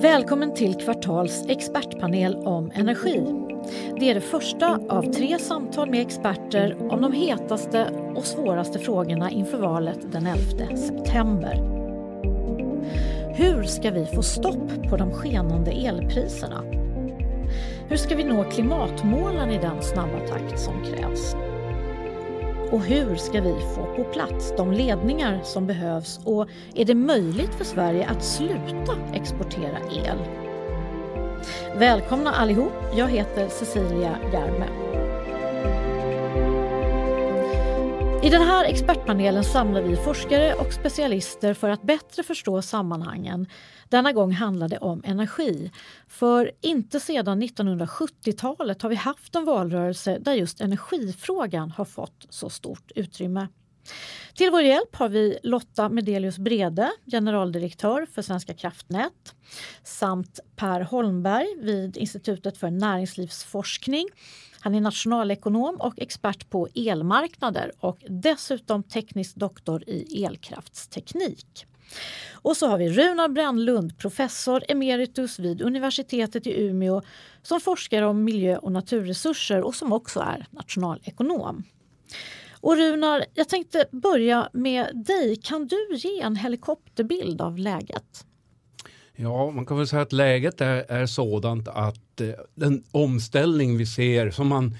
Välkommen till Kvartals expertpanel om energi. Det är det första av tre samtal med experter om de hetaste och svåraste frågorna inför valet den 11 september. Hur ska vi få stopp på de skenande elpriserna? Hur ska vi nå klimatmålen i den snabba takt som krävs? Och hur ska vi få på plats de ledningar som behövs och är det möjligt för Sverige att sluta exportera el? Välkomna allihop, jag heter Cecilia Järme. I den här expertpanelen samlar vi forskare och specialister för att bättre förstå sammanhangen. Denna gång handlar det om energi. För inte sedan 1970-talet har vi haft en valrörelse där just energifrågan har fått så stort utrymme. Till vår hjälp har vi Lotta Medelius Brede, generaldirektör för Svenska kraftnät samt Per Holmberg vid Institutet för näringslivsforskning. Han är nationalekonom och expert på elmarknader och dessutom teknisk doktor i elkraftsteknik. Och så har vi Runar Brännlund, professor emeritus vid universitetet i Umeå som forskar om miljö och naturresurser och som också är nationalekonom. Och Runar, jag tänkte börja med dig. Kan du ge en helikopterbild av läget? Ja, man kan väl säga att läget är, är sådant att eh, den omställning vi ser som, man,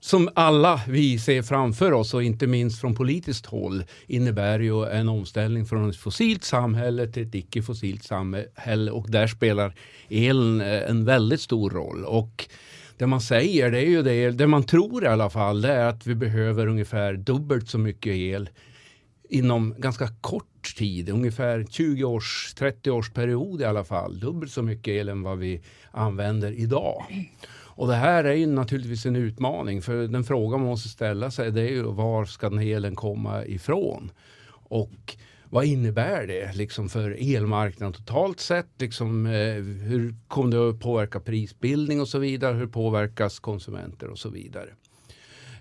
som alla vi ser framför oss och inte minst från politiskt håll innebär ju en omställning från ett fossilt samhälle till ett icke-fossilt samhälle och där spelar elen eh, en väldigt stor roll. Och det man säger, det är ju det, det man tror i alla fall, det är att vi behöver ungefär dubbelt så mycket el inom ganska kort tid, ungefär 20 års, 30 års period i alla fall, dubbelt så mycket el än vad vi använder idag. Och det här är ju naturligtvis en utmaning för den fråga man måste ställa sig det är ju var ska den elen komma ifrån? Och vad innebär det liksom för elmarknaden totalt sett? Liksom, eh, hur kommer det att påverka prisbildning och så vidare? Hur påverkas konsumenter och så vidare?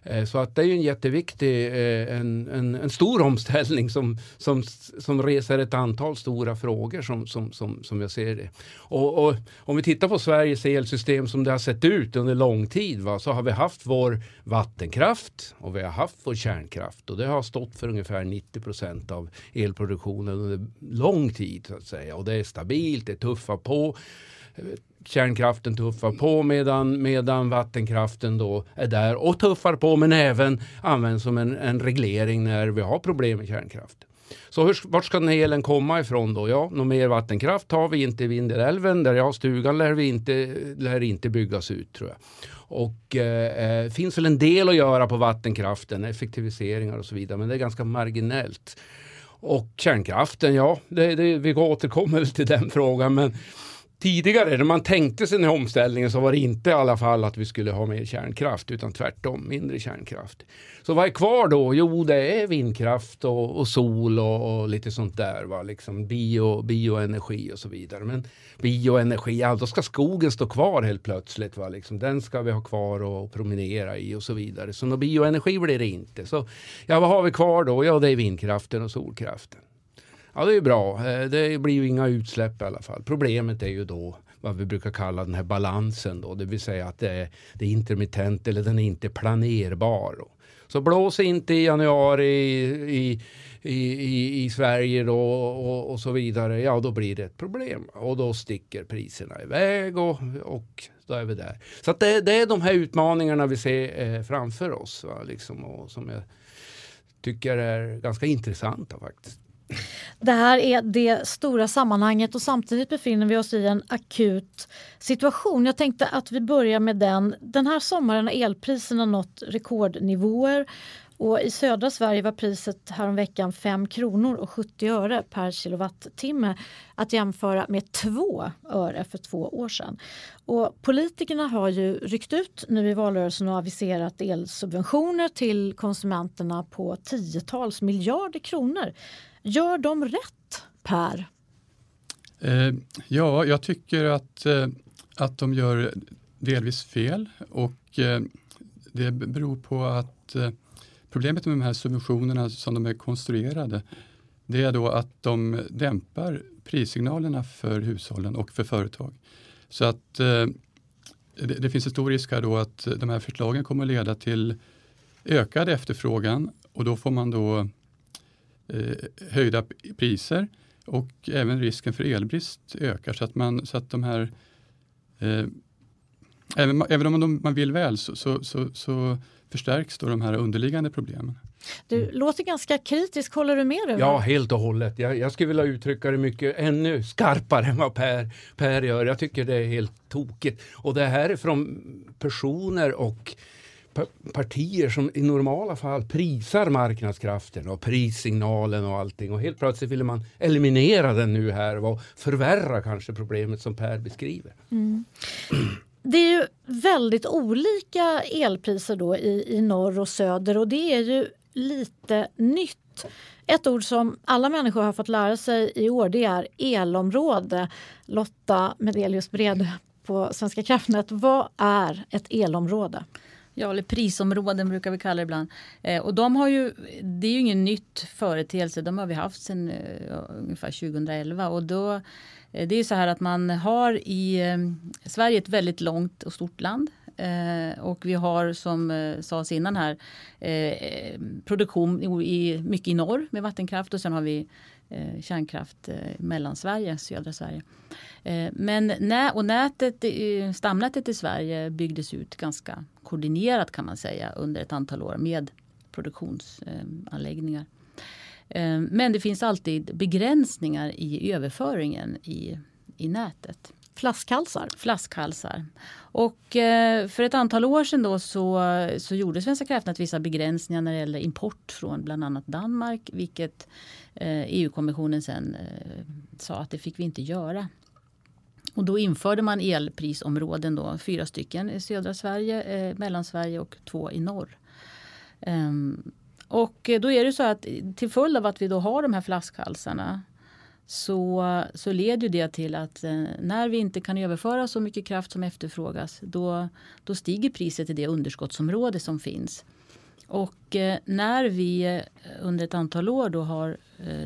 Eh, så att det är ju en jätteviktig, eh, en, en, en, stor omställning som, som, som reser ett antal stora frågor som, som, som, som jag ser det. Och, och om vi tittar på Sveriges elsystem som det har sett ut under lång tid va, så har vi haft vår vattenkraft och vi har haft vår kärnkraft. Och det har stått för ungefär 90 procent av elproduktionen under lång tid så att säga. Och det är stabilt, det tuffar på kärnkraften tuffar på medan, medan vattenkraften då är där och tuffar på men även används som en, en reglering när vi har problem med kärnkraften. Så hur, vart ska den elen komma ifrån då? Ja, någon mer vattenkraft har vi inte i Vindelälven. Där jag har stugan lär vi inte, lär inte byggas ut tror jag. Och eh, eh, finns väl en del att göra på vattenkraften, effektiviseringar och så vidare, men det är ganska marginellt. Och kärnkraften, ja, det, det, vi återkommer till den frågan, men tidigare när man tänkte sig den här omställningen så var det inte i alla fall att vi skulle ha mer kärnkraft utan tvärtom mindre kärnkraft. Så vad är kvar då? Jo, det är vindkraft och, och sol och, och, lite sånt där. Va? Liksom bio, bioenergi och så vidare. Men bioenergi, ja, då ska skogen stå kvar helt plötsligt. Va? Liksom, den ska vi ha kvar och promenera i och så vidare. Så någon bioenergi blir det inte. Så ja, vad har vi kvar då? Ja, det är vindkraften och solkraften. Ja, det är bra. Eh, det blir ju inga utsläpp i alla fall. Problemet är ju då vad vi brukar kalla den här balansen då, det vill säga att det är, det är intermittent eller den är inte planerbar. Så blås inte i januari i, i, i, i Sverige då och, och, så vidare, ja då blir det ett problem och då sticker priserna iväg och, och då är vi där. Så det, det, är de här utmaningarna vi ser eh, framför oss va, liksom, och som jag tycker är ganska intressanta faktiskt. Det här är det stora sammanhanget och samtidigt befinner vi oss i en akut situation. Jag tänkte att vi börjar med den. Den här sommaren har elpriserna nått rekordnivåer och I södra Sverige var priset häromveckan 5 kronor och 70 öre per kilowattimme att jämföra med 2 öre för två år sedan. Och politikerna har ju ryckt ut nu i valrörelsen och aviserat elsubventioner till konsumenterna på tiotals miljarder kronor. Gör de rätt, Per? Eh, ja, jag tycker att, eh, att de gör delvis fel och eh, det beror på att eh, Problemet med de här subventionerna som de är konstruerade, det är då att de dämpar prissignalerna för hushållen och för företag. Så att eh, det, det, finns en stor risk här då att de här förslagen kommer att leda till ökad efterfrågan och då får man då eh, höjda priser och även risken för elbrist ökar så att, man, så att de här eh, även, även om man, man vill väl så, så, så, så förstärks då de här underliggande problemen. Du låter ganska kritisk, håller du med? Dig? Ja, helt och hållet. Jag, jag skulle vilja uttrycka det mycket ännu skarpare än vad Per, per gör. Jag tycker det är helt tokigt. Och det här är från personer och partier som i normala fall prisar marknadskraften och prissignalen och allting och helt plötsligt ville man eliminera den nu här och förvärra kanske problemet som Per beskriver. Mm det är ju väldigt olika elpriser då i, i norr och söder och det är ju lite nytt. Ett ord som alla människor har fått lära sig i år det är elområde. Lotta Medelius Bredö på Svenska kraftnät. Vad är ett elområde? Ja, eller prisområden brukar vi kalla det ibland. Eh, och de har ju, det är ju ingen nytt företeelse, de har vi haft sedan eh, ungefär 2011. Och då Eh, det är så här att man har i eh, Sverige ett väldigt långt och stort land. Eh, och vi har som eh, sades innan här eh, produktion i, mycket i norr med vattenkraft och sen har vi Eh, kärnkraft eh, i Mellansverige, södra Sverige. Eh, men nä, och nätet, stamnätet i Sverige byggdes ut ganska koordinerat kan man säga under ett antal år med produktionsanläggningar. Men det finns alltid begränsningar i överföringen i, i nätet. Flaskhalsar? Flaskhalsar. Och eh, för ett antal år sedan då så, så gjorde Svenska kraftnät vissa begränsningar när det gäller import från bland annat Danmark. Vilket eh, EU-kommissionen sen eh, sa att det fick vi inte göra. Och då införde man elprisområden, då, fyra stycken i södra Sverige, eh, Mellansverige och två i norr. Ehm, och då är det så att till följd av att vi då har de här flaskhalsarna så, så leder det till att eh, när vi inte kan överföra så mycket kraft som efterfrågas då, då stiger priset i det underskottsområde som finns. Och eh, när vi eh, under ett antal år då har,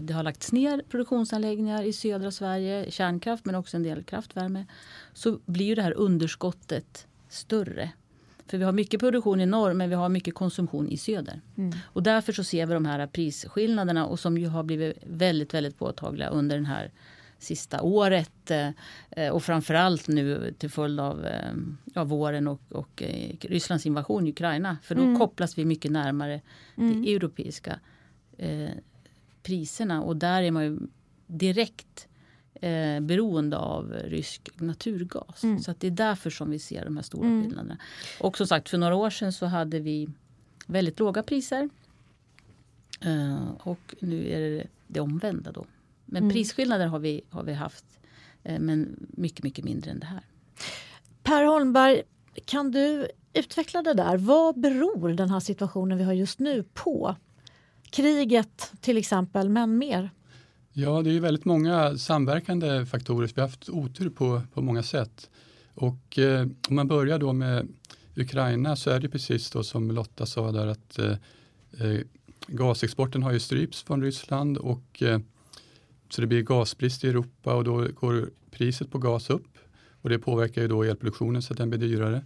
det har lagts ner produktionsanläggningar i södra Sverige, kärnkraft men också en del kraftvärme, så blir det här underskottet större. För vi har mycket produktion i norr men vi har mycket konsumtion i söder. Mm. Och därför så ser vi de här prisskillnaderna och som ju har blivit väldigt, väldigt påtagliga under den här sista året eh, och framförallt nu till följd av eh, ja, våren och, och eh, Rysslands invasion i Ukraina. För då mm. kopplas vi mycket närmare mm. de europeiska eh, priserna och där är man ju direkt eh, beroende av rysk naturgas. Mm. Så det är därför som vi ser de här stora mm. skillnaderna. Och som sagt för några år sedan så hade vi väldigt låga priser. Eh, och nu är det det omvända då. Men mm. prisskillnader har vi, har vi haft. Eh, men mycket, mycket mindre än det här. Per Holmberg, kan du utveckla det där? Vad beror den här situationen vi har just nu på? Kriget till exempel, men mer? Ja, det är väldigt många samverkande faktorer. Vi har haft otur på, på många sätt. Och eh, om man börjar då med Ukraina så är det precis då som Lotta sa där att eh, eh, gasexporten har ju strypts från Ryssland och eh, så det blir gasbrist i Europa och då går priset på gas upp. och det påverkar ju då elproduktionen så att den blir dyrare.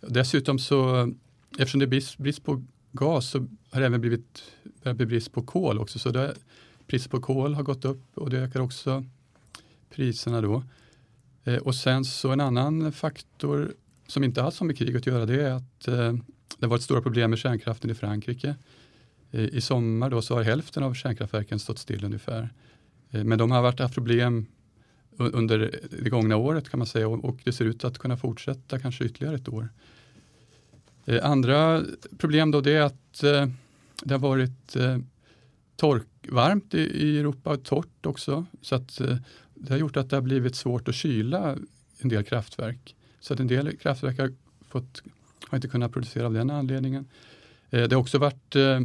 Dessutom så, eftersom det är brist, brist på gas så har det även blivit, blivit brist på kol också. Så det, priset på kol har gått upp och det ökar också priserna då. Eh, och sen så en annan faktor som inte alls har med kriget att göra det är att eh, det har varit stora problem med kärnkraften i Frankrike. Eh, I sommar då så har hälften av kärnkraftverken stått still ungefär. Eh, men de har varit, haft problem under det gångna året kan man säga och, och det ser ut att kunna fortsätta kanske ytterligare ett år. Eh, andra problem då det är att eh, det har varit eh, Varmt i, i Europa och torrt också. Så att eh, det har gjort att det har blivit svårt att kyla en del kraftverk. Så att en del kraftverk har, fått, har inte kunnat producera av den anledningen. Eh, det har också varit eh,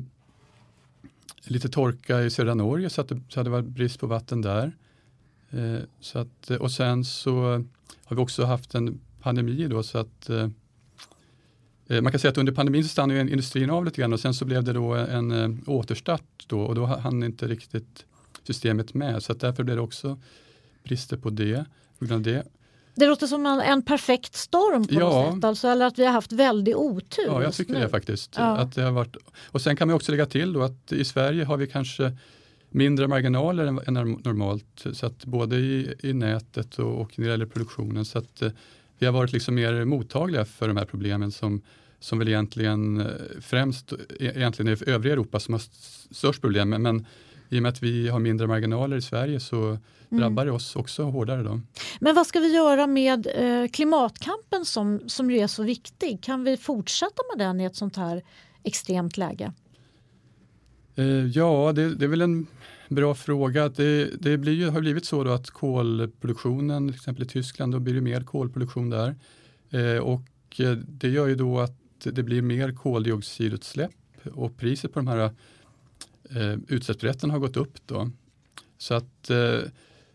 lite torka i södra Norge så att det, så hade varit brist på vatten där. Eh, så att, och sen så har vi också haft en pandemi då så att eh, man kan säga att under pandemin så stannade industrin av lite grann och sen så blev det då en, en återstart då och då hann inte riktigt systemet med så att därför blev det också brister på det. På det. Det låter som en, en perfekt storm på ja. något sätt, alltså, eller att vi har haft väldig otur. Ja, jag tycker nu. det faktiskt. Ja. Att det har varit, och sen kan man också lägga till då att i Sverige har vi kanske mindre marginaler än, än normalt. Så att både i, i nätet och, och när det gäller produktionen. Så att eh, vi har varit liksom mer mottagliga för de här problemen som, som väl egentligen eh, främst e- egentligen är övriga Europa som har st- störst problem. Men, men i och med att vi har mindre marginaler i Sverige så drabbar det oss också hårdare. Då. Men vad ska vi göra med eh, klimatkampen som, som ju är så viktig? Kan vi fortsätta med den i ett sånt här extremt läge? Eh, ja, det, det är väl en bra fråga. Det, det blir ju, har blivit så då att kolproduktionen, till exempel i Tyskland, då blir det mer kolproduktion där. Eh, och eh, det gör ju då att det blir mer koldioxidutsläpp och priset på de här eh, utsläppsrätterna har gått upp då. Så att eh,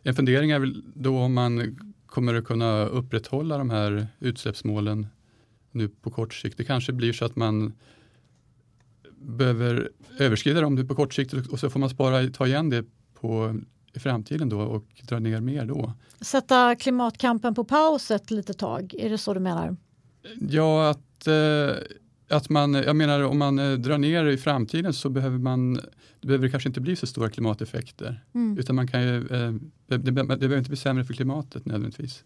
en fundering är väl då om man kommer att kunna upprätthålla de här utsläppsmålen nu på kort sikt. Det kanske blir så att man behöver överskrida dem nu på kort sikt och så får man spara, ta igen det på, i framtiden då och dra ner mer då. Sätta klimatkampen på paus ett litet tag, är det så du menar? Ja, att, eh, att man, jag menar om man eh, drar ner i framtiden så behöver man, det behöver kanske inte bli så stora klimateffekter. Mm. Utan man kan ju, eh, det, det, det behöver inte bli sämre för klimatet nödvändigtvis.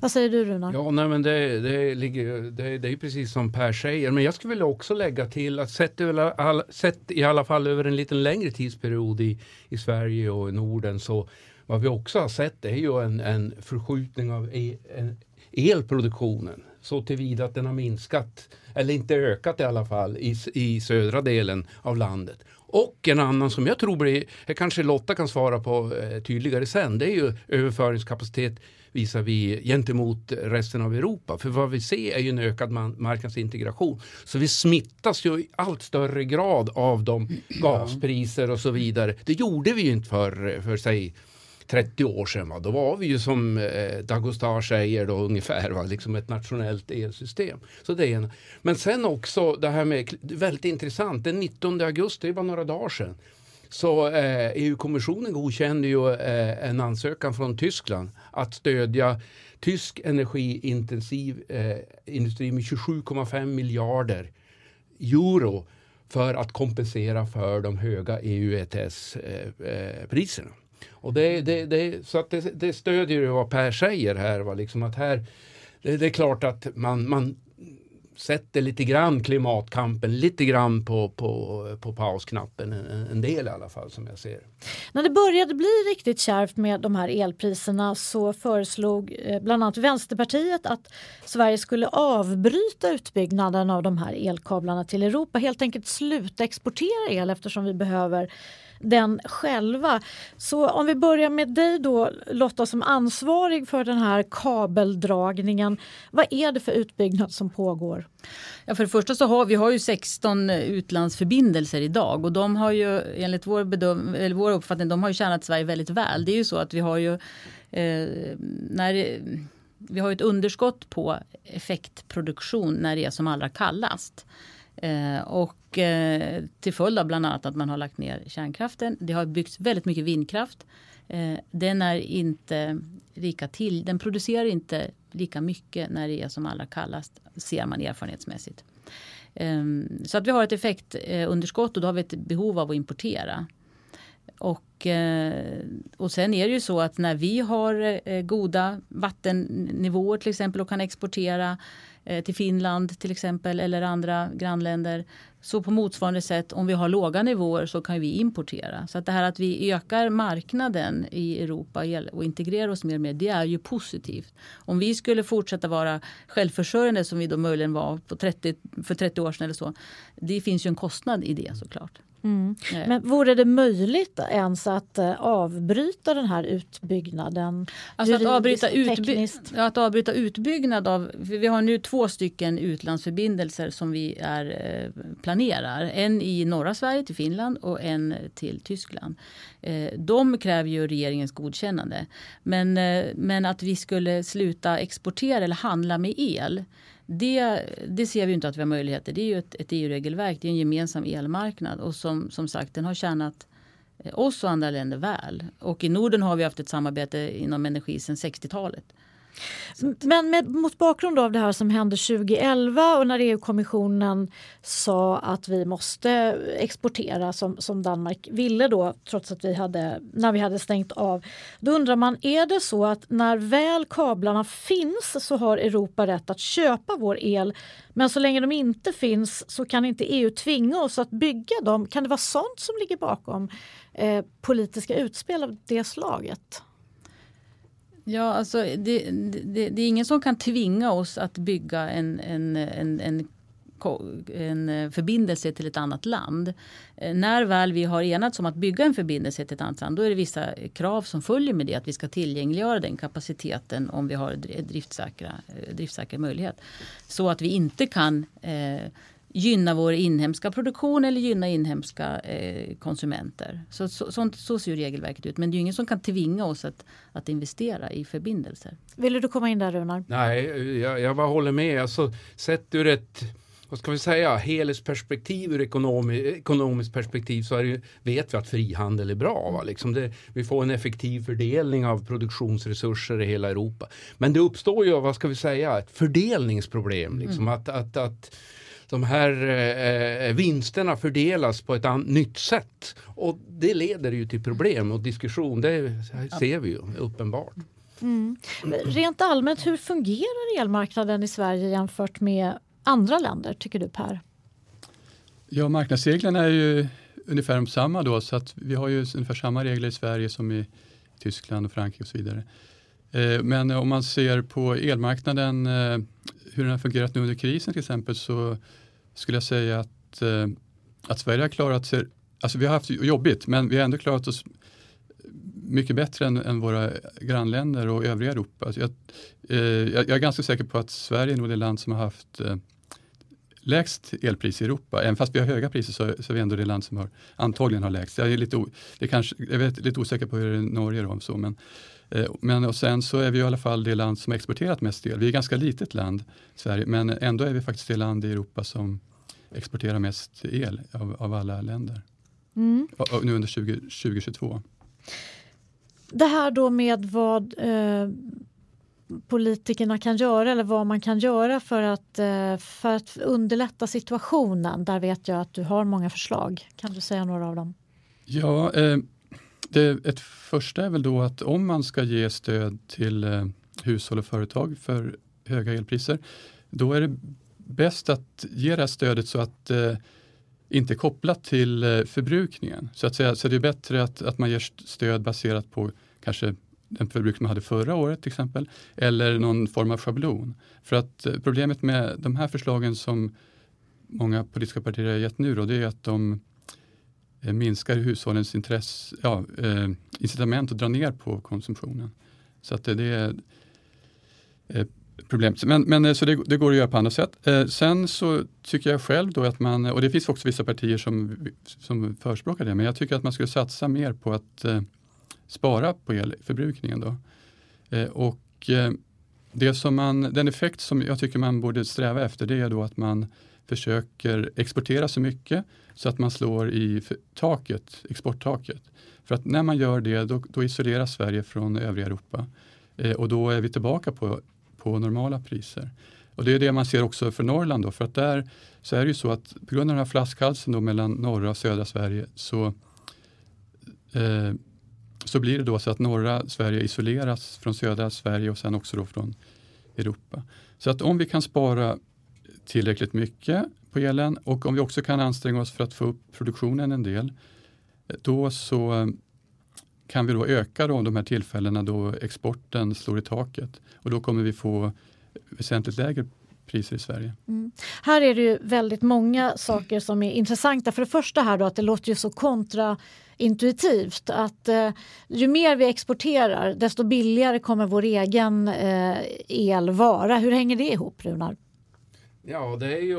Vad säger du Runar? Ja, nej, men det, det, ligger, det, det är precis som Per säger. Men jag skulle vilja också lägga till att sett, sett i alla fall över en lite längre tidsperiod i, i Sverige och i Norden så vad vi också har sett är ju en, en förskjutning av e, elproduktionen så tillvida att den har minskat, eller inte ökat i alla fall, i, i södra delen av landet. Och en annan som jag tror blir, här kanske Lotta kan svara på eh, tydligare sen, det är ju överföringskapacitet visar vi gentemot resten av Europa. För vad vi ser är ju en ökad marknadsintegration. Så vi smittas ju i allt större grad av de gaspriser och så vidare. Det gjorde vi ju inte för, för sig 30 år sedan. Va? Då var vi ju som eh, Dagostar säger då ungefär, va? liksom ett nationellt elsystem. Så det är en. Men sen också det här med, väldigt intressant, den 19 augusti, det var några dagar sedan, så eh, EU-kommissionen godkände ju eh, en ansökan från Tyskland att stödja tysk energiintensiv eh, industri med 27,5 miljarder euro för att kompensera för de höga EU ETS-priserna. Eh, eh, och det, det, det, så att det, det stödjer ju vad Per säger här. Va? Liksom att här det, det är klart att man, man sätter lite grann klimatkampen lite grann på, på, på pausknappen. En, en del i alla fall som jag ser. När det började bli riktigt kärvt med de här elpriserna så föreslog eh, bland annat Vänsterpartiet att Sverige skulle avbryta utbyggnaden av de här elkablarna till Europa. Helt enkelt sluta exportera el eftersom vi behöver den själva. Så om vi börjar med dig då Lotta som ansvarig för den här kabeldragningen. Vad är det för utbyggnad som pågår? Ja, för det första så har vi har ju 16 eh, utlandsförbindelser idag och de har ju enligt vår, bedöm, eller vår uppfattning de har ju tjänat Sverige väldigt väl. Det är ju så att vi har ju eh, när vi har ett underskott på effektproduktion när det är som allra kallast. Eh, och eh, till följd av bland annat att man har lagt ner kärnkraften. Det har byggts väldigt mycket vindkraft. Eh, den är inte lika till, den producerar inte lika mycket när det är som allra kallast, ser man erfarenhetsmässigt. Ehm, så att vi har ett effektunderskott och då har vi ett behov av att importera. Och, eh, och sen är det ju så att när vi har eh, goda vattennivåer till exempel och kan exportera Eh, till Finland till exempel eller andra grannländer. Så på motsvarande sätt om vi har låga nivåer så kan vi importera. Så att det här att vi ökar marknaden i Europa och integrerar oss mer med det är ju positivt. Om vi skulle fortsätta vara självförsörjande som vi då möjligen var på 30, för 30 år sedan eller så. Det finns ju en kostnad i det såklart. Mm. Men vore det möjligt ens att uh, avbryta den här utbyggnaden? Alltså att avbryta, utby ja, att avbryta utbyggnad av... Vi har nu två stycken utlandsförbindelser som vi är, uh, planerar. En i norra Sverige till Finland och en till Tyskland. Eh, de kräver ju regeringens godkännande. Men, eh, men att vi skulle sluta exportera eller handla med el det, det ser vi inte att vi har möjligheter. Det är ju ett, ett EU-regelverk, det är en gemensam elmarknad och som, som sagt den har tjänat eh, oss och andra länder väl. Och i Norden har vi haft ett samarbete inom energi sedan 60-talet. Men med, mot bakgrund av det här som hände 2011 och när EU-kommissionen sa att vi måste exportera som, som Danmark ville då trots att vi hade, när vi hade stängt av. Då undrar man, är det så att när väl kablarna finns så har Europa rätt att köpa vår el men så länge de inte finns så kan inte EU tvinga oss att bygga dem? Kan det vara sånt som ligger bakom eh, politiska utspel av det slaget? Ja, alltså det, det, det, är ingen som kan tvinga oss att bygga en, en, en, en en eh, förbindelse till ett annat land. Eh, när väl vi har enats om att bygga en förbindelse till ett annat land då är det vissa krav som följer med det. Att vi ska tillgängliggöra den kapaciteten om vi har driftsäkra, eh, driftsäkra möjlighet. Så att vi inte kan eh, gynna vår inhemska produktion eller gynna inhemska eh, konsumenter. Så, så, sånt, så ser regelverket ut. Men det är ingen som kan tvinga oss att, att investera i förbindelser. Vill du komma in där Runar? Nej, jag, jag bara håller med. Alltså, sett ur ett vad ska vi säga, helhetsperspektiv ur ekonomi, ekonomiskt perspektiv så det, vet vi att frihandel är bra. Va? Liksom det, vi får en effektiv fördelning av produktionsresurser i hela Europa. Men det uppstår ju, vad ska vi säga, ett fördelningsproblem. Liksom, mm. att, att, att de här eh, vinsterna fördelas på ett nytt sätt. Och det leder ju till problem och diskussion. Det ser vi ju uppenbart. Mm. Rent allmänt, hur fungerar elmarknaden i Sverige jämfört med andra länder, tycker du Per? Ja, marknadsreglerna är ju ungefär de samma då, så att vi har ju ungefär samma regler i Sverige som i Tyskland och Frankrike och så vidare. Eh, men om man ser på elmarknaden, eh, hur den har fungerat nu under krisen till exempel, så skulle jag säga att, eh, att Sverige har klarat sig, alltså vi har haft jobbigt, men vi har ändå klarat oss mycket bättre än, än våra grannländer och övriga Europa. Alltså jag, jag, är ganska säker på att Sverige är nog det land som har haft lägst elpris i Europa. Även fast vi har höga priser så, så är vi ändå det land som har, antagligen har lägst. Jag är lite, o, det kanske, jag är lite osäker på hur det är i Norge. Då, så, men, eh, men och sen så är vi i alla fall det land som exporterat mest el. Vi är ett ganska litet land, Sverige, men ändå är vi faktiskt det land i Europa som exporterar mest el av, av alla länder. Mm. Och, och nu under 20, 2022. Det här då med vad eh, politikerna kan göra eller vad man kan göra för att, eh, för att underlätta situationen. Där vet jag att du har många förslag. Kan du säga några av dem? Ja, eh, det, ett första är väl då att om man ska ge stöd till eh, hushåll och företag för höga elpriser, då är det bäst att ge det här stödet så att eh, inte kopplat till eh, förbrukningen. Så att säga, så det är bättre att, att man ger stöd baserat på kanske den förbrukning man hade förra året till exempel, eller någon form av schablon. För att eh, problemet med de här förslagen som många politiska partier har gett nu då, det är att de eh, minskar hushållens intresse, ja, eh, incitament att dra ner på konsumtionen. Så att det, det är problemet. Men, men så det, det, går att göra på andra sätt. Sen så tycker jag själv då att man, och det finns också vissa partier som, som förespråkar det, men jag tycker att man skulle satsa mer på att spara på elförbrukningen. Då. Eh, och eh, det som man, den effekt som jag tycker man borde sträva efter det är då att man försöker exportera så mycket så att man slår i taket, exporttaket. För att när man gör det då, då isoleras Sverige från övriga Europa. Eh, och då är vi tillbaka på, på normala priser. Och det är det man ser också för Norrland. Då, för att där så är det ju så att på grund av den här flaskhalsen då mellan norra och södra Sverige så, eh, så blir det då så att norra Sverige isoleras från södra Sverige och sen också då från Europa. Så att om vi kan spara tillräckligt mycket på elen och om vi också kan anstränga oss för att få upp produktionen en del, då så eh, kan vi då öka då de här tillfällena då exporten slår i taket och då kommer vi få väsentligt lägre priser i Sverige. Mm. Här är det ju väldigt många saker som är intressanta. För det första här då att det låter ju så kontraintuitivt att eh, ju mer vi exporterar desto billigare kommer vår egen eh, el vara. Hur hänger det ihop Runar? Ja, det är ju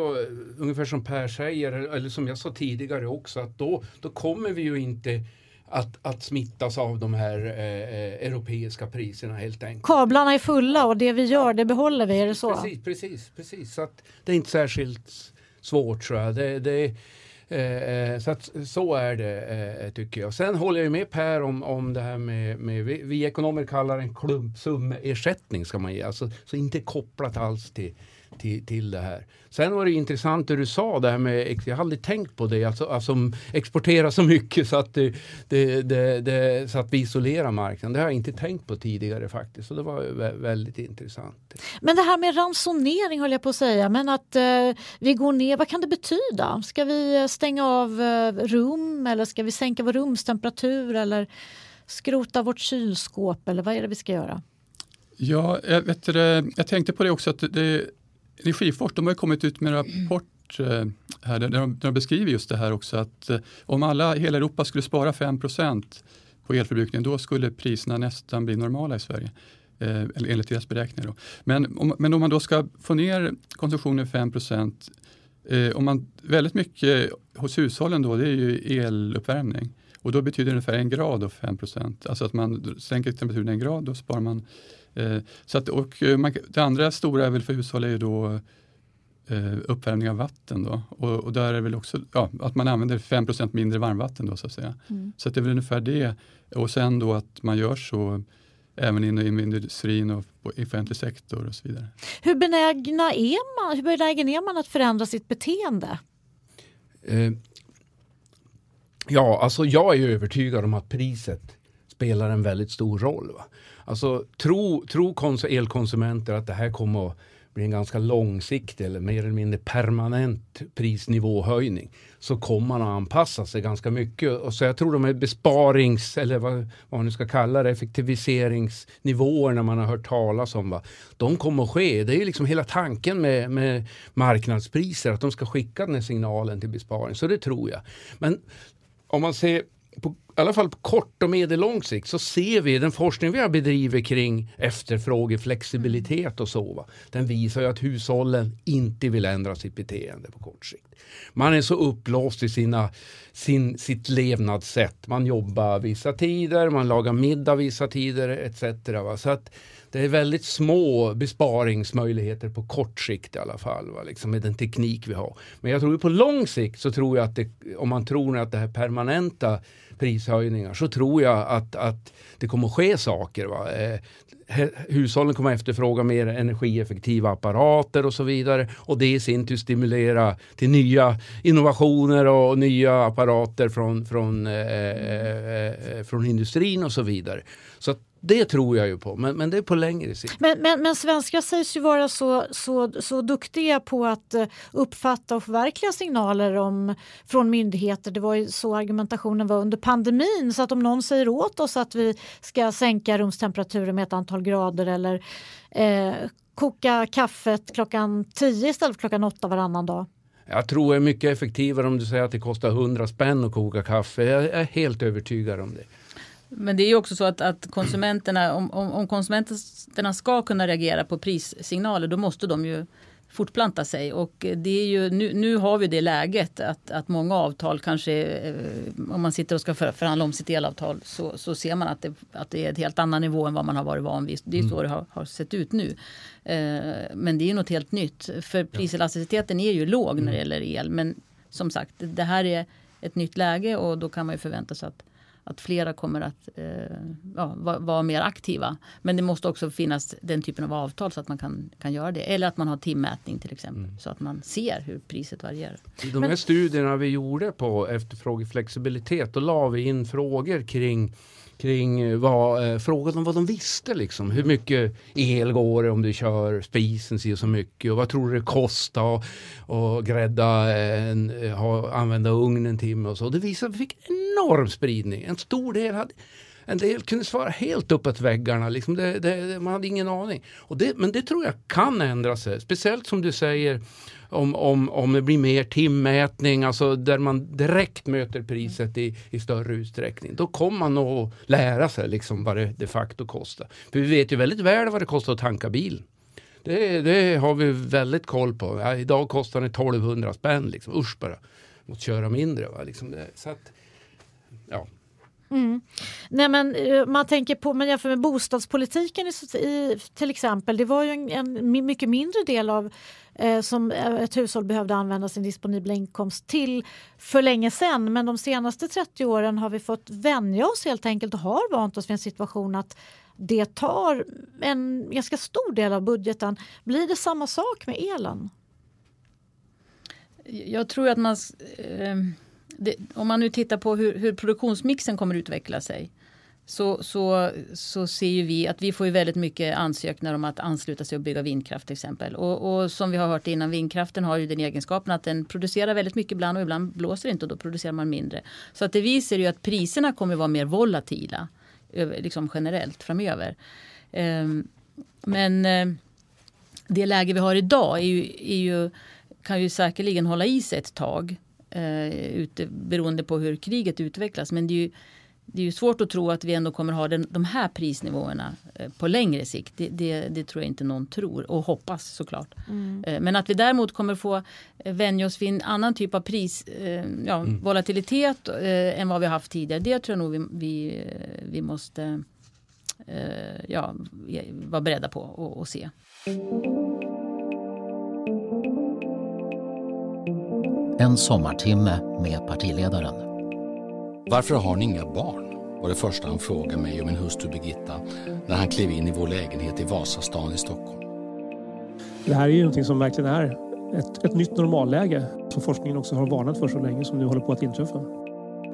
ungefär som Per säger, eller som jag sa tidigare också, att då, då kommer vi ju inte att, att smittas av de här eh, eh, europeiska priserna helt enkelt. Kablarna är fulla och det vi gör det behåller vi, är det så? Precis, precis. precis. Så att det är inte särskilt svårt tror jag. Det, det, eh, eh så, att, så är det eh, tycker jag. Sen håller jag med Per om, om det här med, med vi, vi ekonomer kallar det en klumpsummersättning ska man ge. Alltså, så inte kopplat alls till till, till det här. Sen var det intressant det du sa, det här med, jag har aldrig tänkt på det, alltså, alltså exportera så mycket så att, det, det, det, det, så att vi isolerar marknaden. Det har jag inte tänkt på tidigare faktiskt, och det var väldigt intressant. Men det här med ransonering höll jag på att säga, men att eh, vi går ner, vad kan det betyda? Ska vi stänga av eh, rum eller ska vi sänka vår rumstemperatur eller skrota vårt kylskåp eller vad är det vi ska göra? Ja, jag, vet jag tänkte på det också att det, Energiforsk de har kommit ut med en rapport eh, här, där, de, där de beskriver just det här också att eh, om alla, hela Europa skulle spara 5% på elförbrukningen då skulle priserna nästan bli normala i Sverige. Eh, enligt deras beräkningar. Då. Men, om, men om man då ska få ner konsumtionen 5 eh, om man, väldigt mycket hos hushållen då det är ju eluppvärmning och då betyder det ungefär en grad och 5% Alltså att man sänker temperaturen en grad, då sparar man så att, och eh, man, det andra stora är väl för hushåll är ju då eh, uppvärmning av vatten. Då. Och, och, där är väl också ja, att man använder 5% mindre varmvatten. Då, så att säga. Mm. Så att det är väl ungefär det. Och sen då att man gör så även inom industrin och i offentlig sektor och så vidare. Hur benägna är man, hur benägen är man att förändra sitt beteende? Eh, ja, alltså jag är övertygad om att priset spelar en väldigt stor roll. Va? Alltså, tro, tro elkonsumenter att det här kommer att bli en ganska långsiktig eller mer eller mindre permanent prisnivåhöjning så kommer man att anpassa sig ganska mycket. Och så jag tror de här besparings eller vad, vad man nu ska kalla det, effektiviseringsnivåerna man har hört talas om, va? de kommer att ske. Det är liksom hela tanken med, med marknadspriser, att de ska skicka den här signalen till besparing. Så det tror jag. Men om man ser på, i alla fall på kort och medellång sikt så ser vi den forskning vi har bedrivit kring efterfrågeflexibilitet och så. Va? Den visar ju att hushållen inte vill ändra sitt beteende på kort sikt. Man är så upplåst i sina, sin, sitt levnadssätt. Man jobbar vissa tider, man lagar middag vissa tider etc. Va? Så att det är väldigt små besparingsmöjligheter på kort sikt i alla fall, va? Liksom med den teknik vi har. Men jag tror på lång sikt så tror jag att det, om man tror att det här permanenta prishöjningar så tror jag att, att det kommer att ske saker. Va? Eh, hushållen kommer att efterfråga mer energieffektiva apparater och så vidare och det i sin tur stimulera till nya innovationer och nya apparater från, från, eh, eh, eh, eh från industrin och så vidare. Så det tror jag ju på, men, men det är på längre sikt. Men, men, men svenskar sägs ju vara så, så, så duktiga på att eh, uppfatta och förverkliga signaler om, från myndigheter. Det var ju så argumentationen var under pandemin. Så att om någon säger åt oss att vi ska sänka rumstemperaturen med ett antal grader eller eh, koka kaffet klockan 10 istället för klockan 8 varannan dag. Jag tror det är mycket effektivare om du säger att det kostar 100 spänn att koka kaffe. Jag är helt övertygad om det. Men det är ju också så att, att konsumenterna, om, om, om konsumenterna ska kunna reagera på prissignaler då måste de ju fortplanta sig. Och det är ju, nu, nu har vi det läget att, att många avtal kanske, eh, om man sitter och ska för, förhandla om sitt elavtal så, så ser man att det, att det är ett helt annan nivå än vad man har varit van vid. Det är mm. så det har, har, sett ut nu. Eh, men det är något helt nytt. För priselasticiteten är ju låg när det mm. gäller el. Men som sagt, det här är ett nytt läge och då kan man ju förvänta sig att att flera kommer att eh, ja, vara, vara mer aktiva. Men det måste också finnas den typen av avtal så att man kan, kan göra det. Eller att man har timmätning till exempel. Mm. Så att man ser hur priset varierar. I de här studierna vi gjorde på efterfrågeflexibilitet, då la vi in frågor kring kring eh, vad, eh, frågade om vad de visste liksom. Hur mycket el går det om du kör spisen si och så mycket och vad tror du det kostar att grädda en, eh, ha, använda ugnen en timme och så. Det visade att vi fick enorm spridning. En stor del hade en del kunde svara helt uppåt väggarna. Liksom det, det, man hade ingen aning. Och det, men det tror jag kan ändra sig. Speciellt som du säger om, om, om det blir mer timmätning, alltså där man direkt möter priset i, i större utsträckning. Då kommer man att lära sig liksom vad det de facto kostar. För vi vet ju väldigt väl vad det kostar att tanka bilen. Det, det har vi väldigt koll på. Ja, idag kostar det 1200 spänn. Liksom. Usch bara. Mot köra mindre. Va? Liksom det, så att, ja. Mm. Nej, men, eh, man tänker på, men jämför med bostadspolitiken i, i, till exempel. Det var ju en, en mycket mindre del av eh, som eh, ett hushåll behövde använda sin disponibla inkomst till för länge sedan. Men de senaste 30 åren har vi fått vänja oss helt enkelt och har vant oss vid en situation att det tar en ganska stor del av budgeten. Blir det samma sak med elen? Jag tror att man... Eh det, om man nu tittar på hur, hur produktionsmixen kommer utveckla sig så, så, så ser ju vi att vi får ju väldigt mycket ansökningar om att ansluta sig och bygga vindkraft till exempel. Och, och, som vi har hört innan, vindkraften har ju den egenskapen att den producerar väldigt mycket ibland och ibland blåser det inte och då producerar man mindre. Så att det visar ju att priserna kommer vara mer volatila liksom generellt framöver. Ehm, men eh, det läge vi har idag är ju, är ju, kan ju säkerligen hålla i sig ett tag eh, ute, beroende på hur kriget utvecklas. Men det är ju, det är ju svårt att tro att vi ändå kommer ha den, de här prisnivåerna eh, på längre sikt. Det, det, det, tror jag inte någon tror och hoppas såklart. Mm. Eh, men att vi däremot kommer få eh, vänja oss vid en annan typ av pris, ja, mm. volatilitet än vad vi haft tidigare. Det tror jag nog vi, vi, vi måste ja, vara beredda på och, och se. En sommartimme med partiledaren. Varför har ni inga barn? var det första han frågade mig och min hustru Birgitta när han klev in i vår lägenhet i Vasastan i Stockholm. Det här är ju någonting som verkligen är ett, ett nytt normalläge som forskningen också har varnat för så länge som nu håller på att inträffa.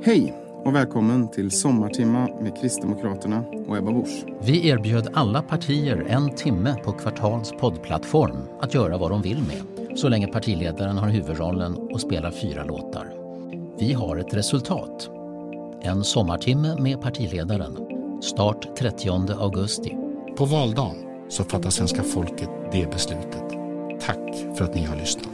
Hej och välkommen till Sommartimma med Kristdemokraterna och Ebba Busch. Vi erbjöd alla partier en timme på Kvartals poddplattform att göra vad de vill med så länge partiledaren har huvudrollen och spelar fyra låtar. Vi har ett resultat. En sommartimme med partiledaren. Start 30 augusti. På valdagen så fattar svenska folket det beslutet. Tack för att ni har lyssnat.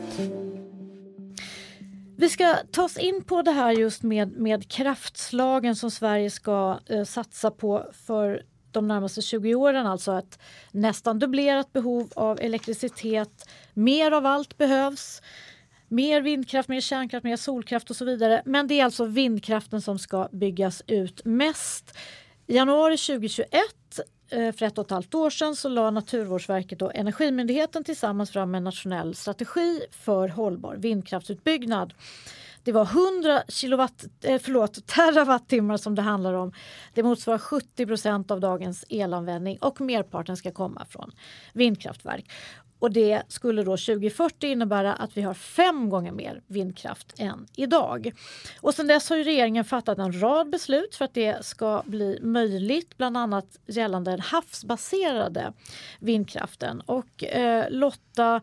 Vi ska ta oss in på det här just med, med kraftslagen som Sverige ska eh, satsa på för de närmaste 20 åren. Alltså ett nästan dubblerat behov av elektricitet. Mer av allt behövs. Mer vindkraft, mer kärnkraft, mer solkraft och så vidare. Men det är alltså vindkraften som ska byggas ut mest. I januari 2021 eh, för ett och ett halvt år sedan så la Naturvårdsverket och Energimyndigheten tillsammans fram en nationell strategi för hållbar vindkraftsutbyggnad. Det var 100 kilowatt, eh, förlåt, terawattimmar som det handlar om. Det motsvarar 70 procent av dagens elanvändning och merparten ska komma från vindkraftverk. Och det skulle då 2040 innebära att vi har fem gånger mer vindkraft än idag. Och sen dess har regeringen fattat en rad beslut för att det ska bli möjligt, bland annat gällande den havsbaserade vindkraften. Och eh, Lotta,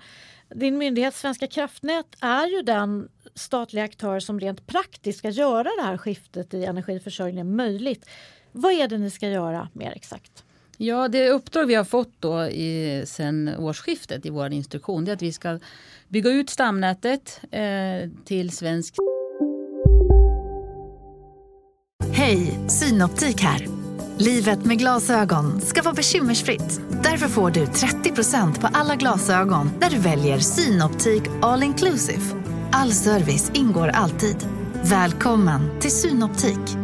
din myndighet Svenska kraftnät är ju den statliga aktör som rent praktiskt ska göra det här skiftet i energiförsörjningen möjligt. Vad är det ni ska göra mer exakt? Ja, det uppdrag vi har fått då i, sen årsskiftet i vår instruktion är att vi ska bygga ut stamnätet eh, till svensk... Hej, Synoptik här. Livet med glasögon ska vara bekymmersfritt. Därför får du 30% på alla glasögon när du väljer Synoptik All Inclusive. All service ingår alltid. Välkommen till Synoptik.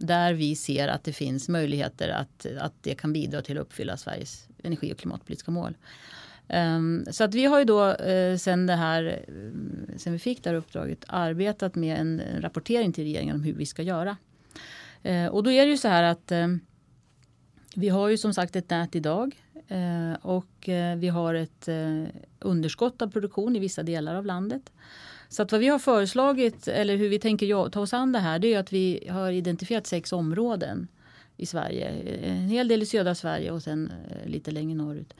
där vi ser att det finns möjligheter att, att det kan bidra till att uppfylla Sveriges energi och klimatpolitiska mål. Um, så att vi har ju då uh, sen det här, um, sen vi fick det här uppdraget arbetat med en, en rapportering till regeringen om hur vi ska göra. Uh, och då är det ju så här att vi har ju som sagt ett nät idag och vi har ett underskott av produktion i vissa delar av landet. Så att vad vi har föreslagit eller hur vi tänker ta oss an det här det är att vi har identifierat sex områden i Sverige. En hel del i södra Sverige och sen eh, lite längre norrut.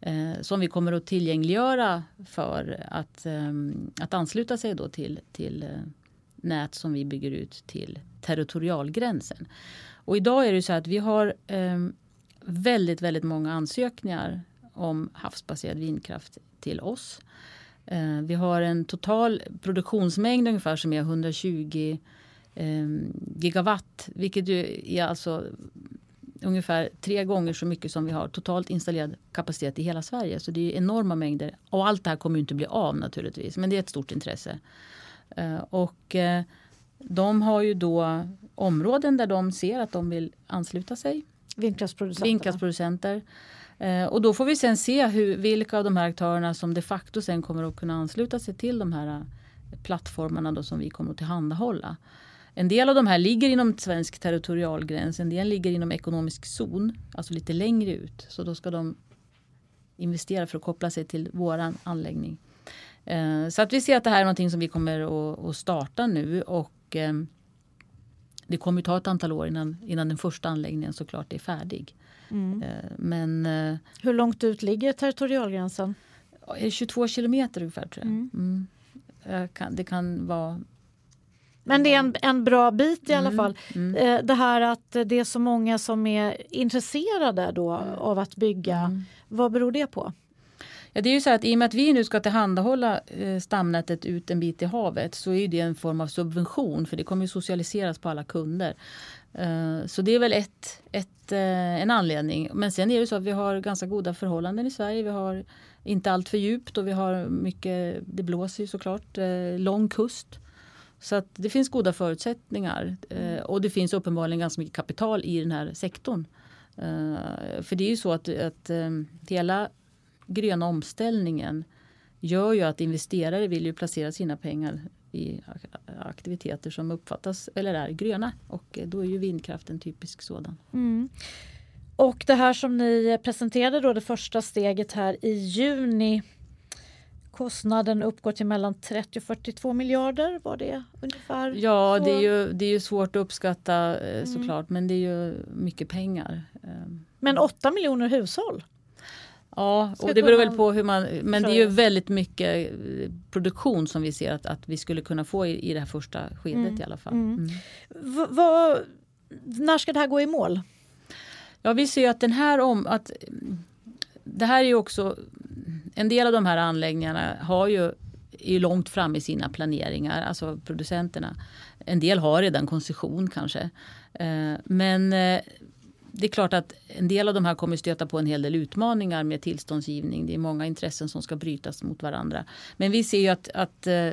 Eh, som vi kommer att tillgängliggöra för att, eh, att ansluta sig då till, till eh, nät som vi bygger ut till territorialgränsen. Och idag är det så att vi har eh, väldigt, väldigt många ansökningar om havsbaserad vindkraft till oss. Eh, vi har en total produktionsmängd ungefär som är 120 eh, gigawatt. Vilket är alltså ungefär tre gånger så mycket som vi har totalt installerad kapacitet i hela Sverige. Så det är enorma mängder. Och allt det här kommer inte bli av naturligtvis. Men det är ett stort intresse. Eh, och de har ju då områden där de ser att de vill ansluta sig. Vindkraftsproducenter. Vindkraftsproducenter. Eh, Eh, och då får vi sen se hur, vilka av de här aktörerna som de facto sen kommer att kunna ansluta sig till de här eh, plattformarna då som vi kommer att tillhandahålla. En del av de här ligger inom svensk territorialgräns, en del ligger inom ekonomisk zon, alltså lite längre ut. Så då ska de investera för att koppla sig till våran anläggning. Eh, så att vi ser att det här är någonting som vi kommer att starta nu och det kommer ta ett antal år innan, innan den första anläggningen såklart är färdig. Mm. Eh, men, eh, Hur långt ut ligger territorialgränsen? 22 kilometer ungefär tror jag. Mm. Mm. Det kan vara men det är en, en bra bit i alla mm, fall. Mm. Eh, det här att det är så många som är intresserade då mm. av att bygga. Mm. Vad beror det på? Ja, det är ju så att i och med att vi nu ska tillhandahålla stamnätet ut en bit i havet så är det en form av subvention för det kommer socialiseras på alla kunder. Eh, så det är väl ett, ett, eh, en anledning. Men sen är det så att vi har ganska goda förhållanden i Sverige. Vi har inte allt för djupt och vi har mycket, det blåser ju såklart, eh, lång kust. Så att det finns goda förutsättningar och det finns uppenbarligen ganska mycket kapital i den här sektorn. För det är ju så att, att hela gröna omställningen gör ju att investerare vill ju placera sina pengar i aktiviteter som uppfattas eller är gröna. Och då är ju vindkraft en typisk sådan. Mm. Och det här som ni presenterade då det första steget här i juni. Kostnaden uppgår till mellan 30 och 42 miljarder var det ungefär? Ja, det är, ju, det är ju svårt att uppskatta eh, mm. såklart men det är ju mycket pengar. Ehm. Men 8 miljoner hushåll? Ja, och det beror väl på hur man... Men det är ju väldigt mycket eh, produktion som vi ser att, att vi skulle kunna få i, i det här första skedet mm. i alla fall. Mm. Mm. Vad, när ska det här gå i mål? Ja, vi ser att den här om... Att, det här är ju också... En del av de här anläggningarna har ju är långt fram i sina planeringar, alltså producenterna. En del har redan koncession kanske. Eh, men eh, det är klart att en del av de här kommer stöta på en hel del utmaningar med tillståndsgivning. Det är många intressen som ska brytas mot varandra. Men vi ser ju att, att eh,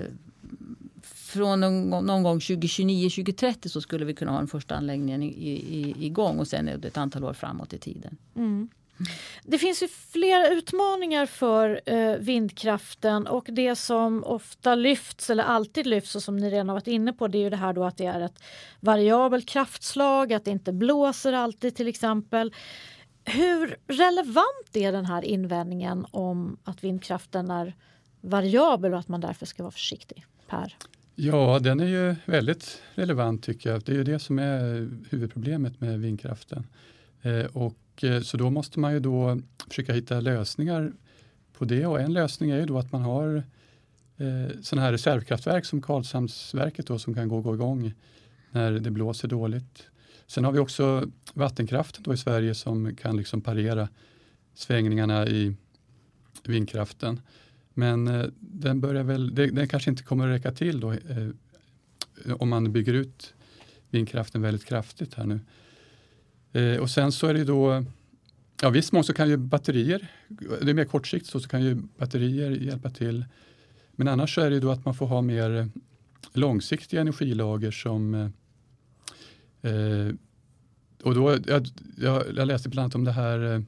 från någon, gång 2029-2030 så skulle vi kunna ha den första anläggningen igång och sen ett antal år framåt i tiden. Mm. Det finns ju flera utmaningar för eh, vindkraften och det som ofta lyfts eller alltid lyfts och som ni redan varit inne på det är ju det här då att det är ett variabelt kraftslag, att det inte blåser alltid till exempel. Hur relevant är den här invändningen om att vindkraften är variabel och att man därför ska vara försiktig? Per? Ja, den är ju väldigt relevant tycker jag. Det är ju det som är huvudproblemet med vindkraften. Eh, och, eh, så då måste man ju då försöka hitta lösningar på det och en lösning är ju då att man har eh, sådana här reservkraftverk som Karlshamnsverket då, som kan gå, gå igång när det blåser dåligt. Sen har vi också vattenkraften då i Sverige som kan liksom parera svängningarna i vindkraften. Men eh, den, börjar väl, det, den kanske inte kommer att räcka till då, eh, om man bygger ut vindkraften väldigt kraftigt här nu. Eh, och sen så är det då, ja visst mån så kan ju batterier, det är mer kortsiktigt så, så kan ju batterier hjälpa till. Men annars så är det då att man får ha mer långsiktiga energilager som eh, eh och då, jag, jag, läste bland annat om det här eh,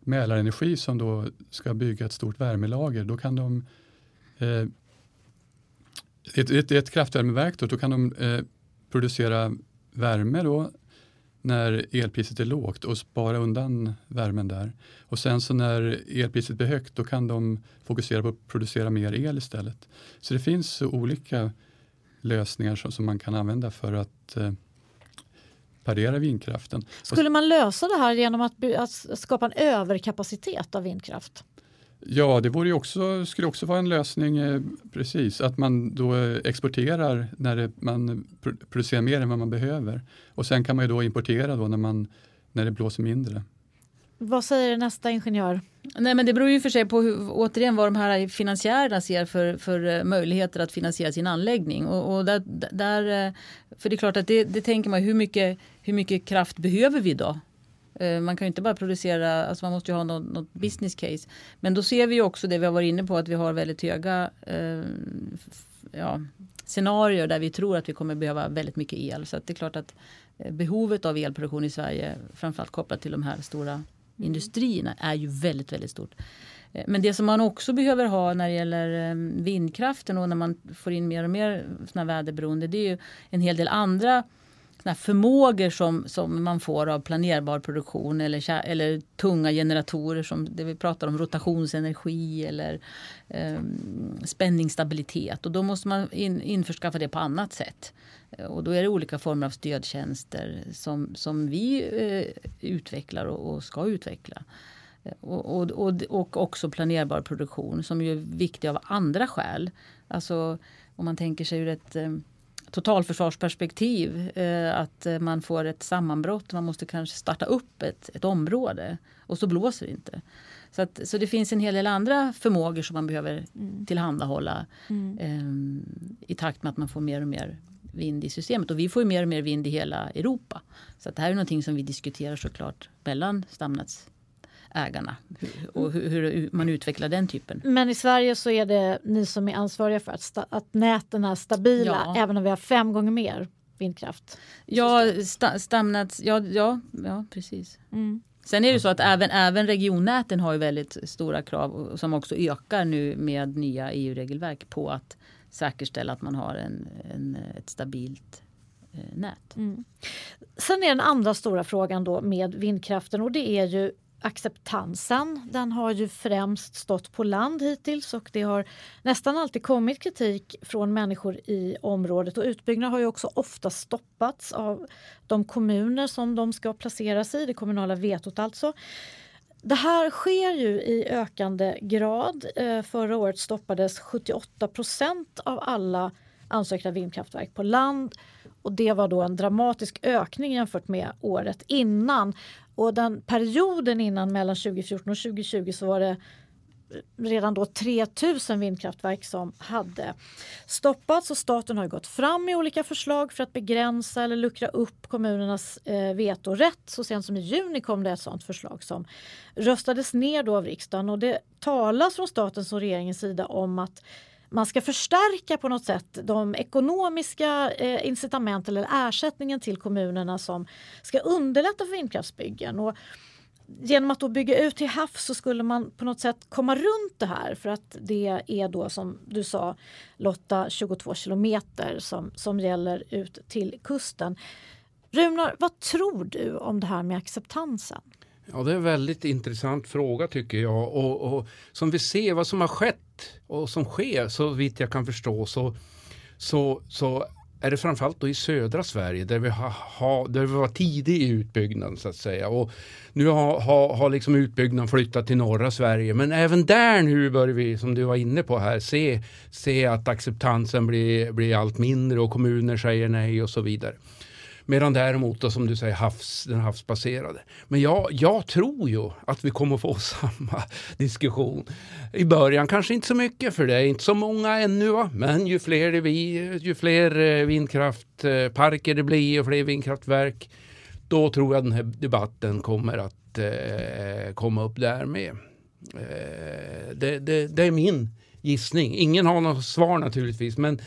Mälarenergi som då ska bygga ett stort värmelager. Då kan de eh, ett, ett, ett kraftvärmeverk då, då kan de eh, producera värme då när elpriset är lågt och spara undan värmen där. Och sen så när elpriset blir högt då kan de fokusera på att producera mer el istället. Så det finns olika lösningar som, som man kan använda för att eh, parera vindkraften. Skulle man lösa det här genom att, att skapa en överkapacitet av vindkraft? Ja, det vore också, skulle också vara en lösning, eh, precis, att man då exporterar när det, man producerar mer än vad man behöver. Och sen kan man ju då importera då när, man, när det blåser mindre. Vad säger nästa ingenjör? Nej, men det beror ju för sig på hur, återigen vad de här finansiärerna ser för, för eh, möjligheter att finansiera sin anläggning. Och, och där, där, eh, för det är klart att det, det tänker man hur mycket, hur mycket kraft behöver vi då? Eh, man kan ju inte bara producera, alltså man måste ju ha något, något, business case. Men då ser vi också det vi har varit inne på att vi har väldigt höga eh, ja, scenarier där vi tror att vi kommer behöva väldigt mycket el. Så det är klart att behovet av elproduktion i Sverige, framförallt kopplat till de här stora Mm. industrierna är ju väldigt, väldigt stort. Eh, men det som man också behöver ha när det gäller vindkraften och när man får in mer och mer såna väderberoende det är ju en hel del andra såna förmågor som, som man får av planerbar produktion eller, eller tunga generatorer som det vi pratar om rotationsenergi eller eh, spänningsstabilitet och då måste man in, införskaffa det på annat sätt. Och då är det olika former av stödtjänster som, som vi eh, utvecklar och, och, ska utveckla. Och, och, och, och också planerbar produktion som ju är viktig av andra skäl. Alltså om man tänker sig ur ett eh, totalförsvarsperspektiv eh, att man får ett sammanbrott. Man måste kanske starta upp ett, ett område och så blåser det inte. Så, att, så det finns en hel del andra förmågor som man behöver mm. tillhandahålla mm. Eh, i takt med att man får mer och mer vind i systemet. Och vi får mer och mer vind i hela Europa. Så det här är någonting som vi diskuterar såklart mellan stamnätsägarna och hur, hur, man utvecklar den typen. Men i Sverige så är det ni som är ansvariga för att, att näten är stabila ja. även om vi har fem gånger mer vindkraft? Ja, sta, stamnäts, ja, ja, ja precis. Mm. Sen är det så att även, även regionnäten har ju väldigt stora krav som också ökar nu med nya EU-regelverk på att säkerställa att man har en, en ett stabilt eh, nät. Mm. Sen är den andra stora frågan då med vindkraften och det är ju acceptansen. Den har ju främst stått på land hittills och det har nästan alltid kommit kritik från människor i området och utbyggnad har ju också ofta stoppats av de kommuner som de ska placeras i, det kommunala vetot alltså. Det här sker ju i ökande grad. Eh, förra året stoppades 78 procent av alla ansökta vindkraftverk på land. Och Det var då en dramatisk ökning jämfört med året innan. Och den perioden innan mellan 2014 och 2020 så var det eh, redan då 3000 vindkraftverk som hade stoppats och staten har gått fram med olika förslag för att begränsa eller luckra upp kommunernas eh, vetorätt. Så sent som i juni kom det ett sådant förslag som röstades ner då av riksdagen och det talas från statens och regeringens sida om att man ska förstärka på något sätt de ekonomiska eh, incitament eller ersättningen till kommunerna som ska underlätta för vindkraftsbyggen. Och genom att då bygga ut till havs så skulle man på något sätt komma runt det här för att det är då som du sa Lotta 22 kilometer som, som gäller ut till kusten. Runar, vad tror du om det här med acceptansen? Ja, det är en väldigt intressant fråga tycker jag. Och, och, som vi ser vad som har skett och som sker så vitt jag kan förstå så, så, så är det framförallt då i södra Sverige där vi, ha, ha, där vi var tidig i utbyggnaden så att säga. Och nu har, har, har liksom utbyggnaden flyttat till norra Sverige. Men även där nu börjar vi, som du var inne på här, se, se att acceptansen blir, blir allt mindre och kommuner säger nej och så vidare. Medan däremot då, som du säger havs, den havsbaserade. Men jag, jag tror ju att vi kommer få samma diskussion. I början kanske inte så mycket för det är inte så många ännu. Va? Men ju fler, det blir, ju fler eh, vindkraftparker eh, det blir och fler vindkraftverk. Då tror jag den här debatten kommer att eh, komma upp där med. Eh, det, det, det är min gissning. Ingen har något svar naturligtvis. Men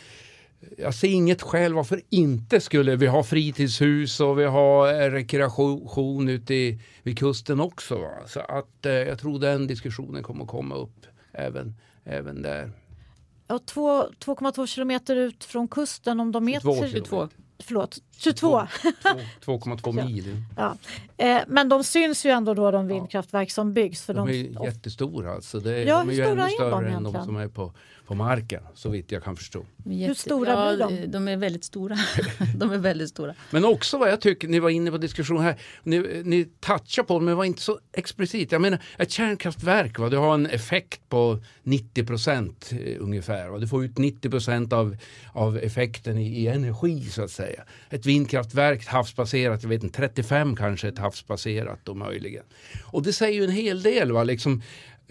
jag ser inget skäl varför inte skulle vi ha fritidshus och vi har rekreation ute i, vid kusten också. Va? Så att eh, jag tror den diskussionen kommer att komma upp även, även där. Ja, 2,2 kilometer ut från kusten om de är 22 22 förlåt, 22. 2,2 mil. Ja. Eh, men de syns ju ändå då de vindkraftverk som byggs. För de, de är jättestora. Alltså det, ja, de är ju ännu större än de som är på, på marken, så vitt jag kan förstå. Jätte, Hur stora ja, blir de? De är väldigt stora. de är väldigt stora. Men också vad jag tycker, ni var inne på diskussion här, ni, ni touchar på men var inte så explicit. Jag menar, ett kärnkraftverk, va, du har en effekt på 90 procent eh, ungefär. Va? Du får ut 90 procent av, av effekten i, i, energi så att säga. Ett vindkraftverk havsbaserat, jag vet inte, 35 kanske ett havsbaserat då möjligen. Och det säger ju en hel del. Va? Liksom,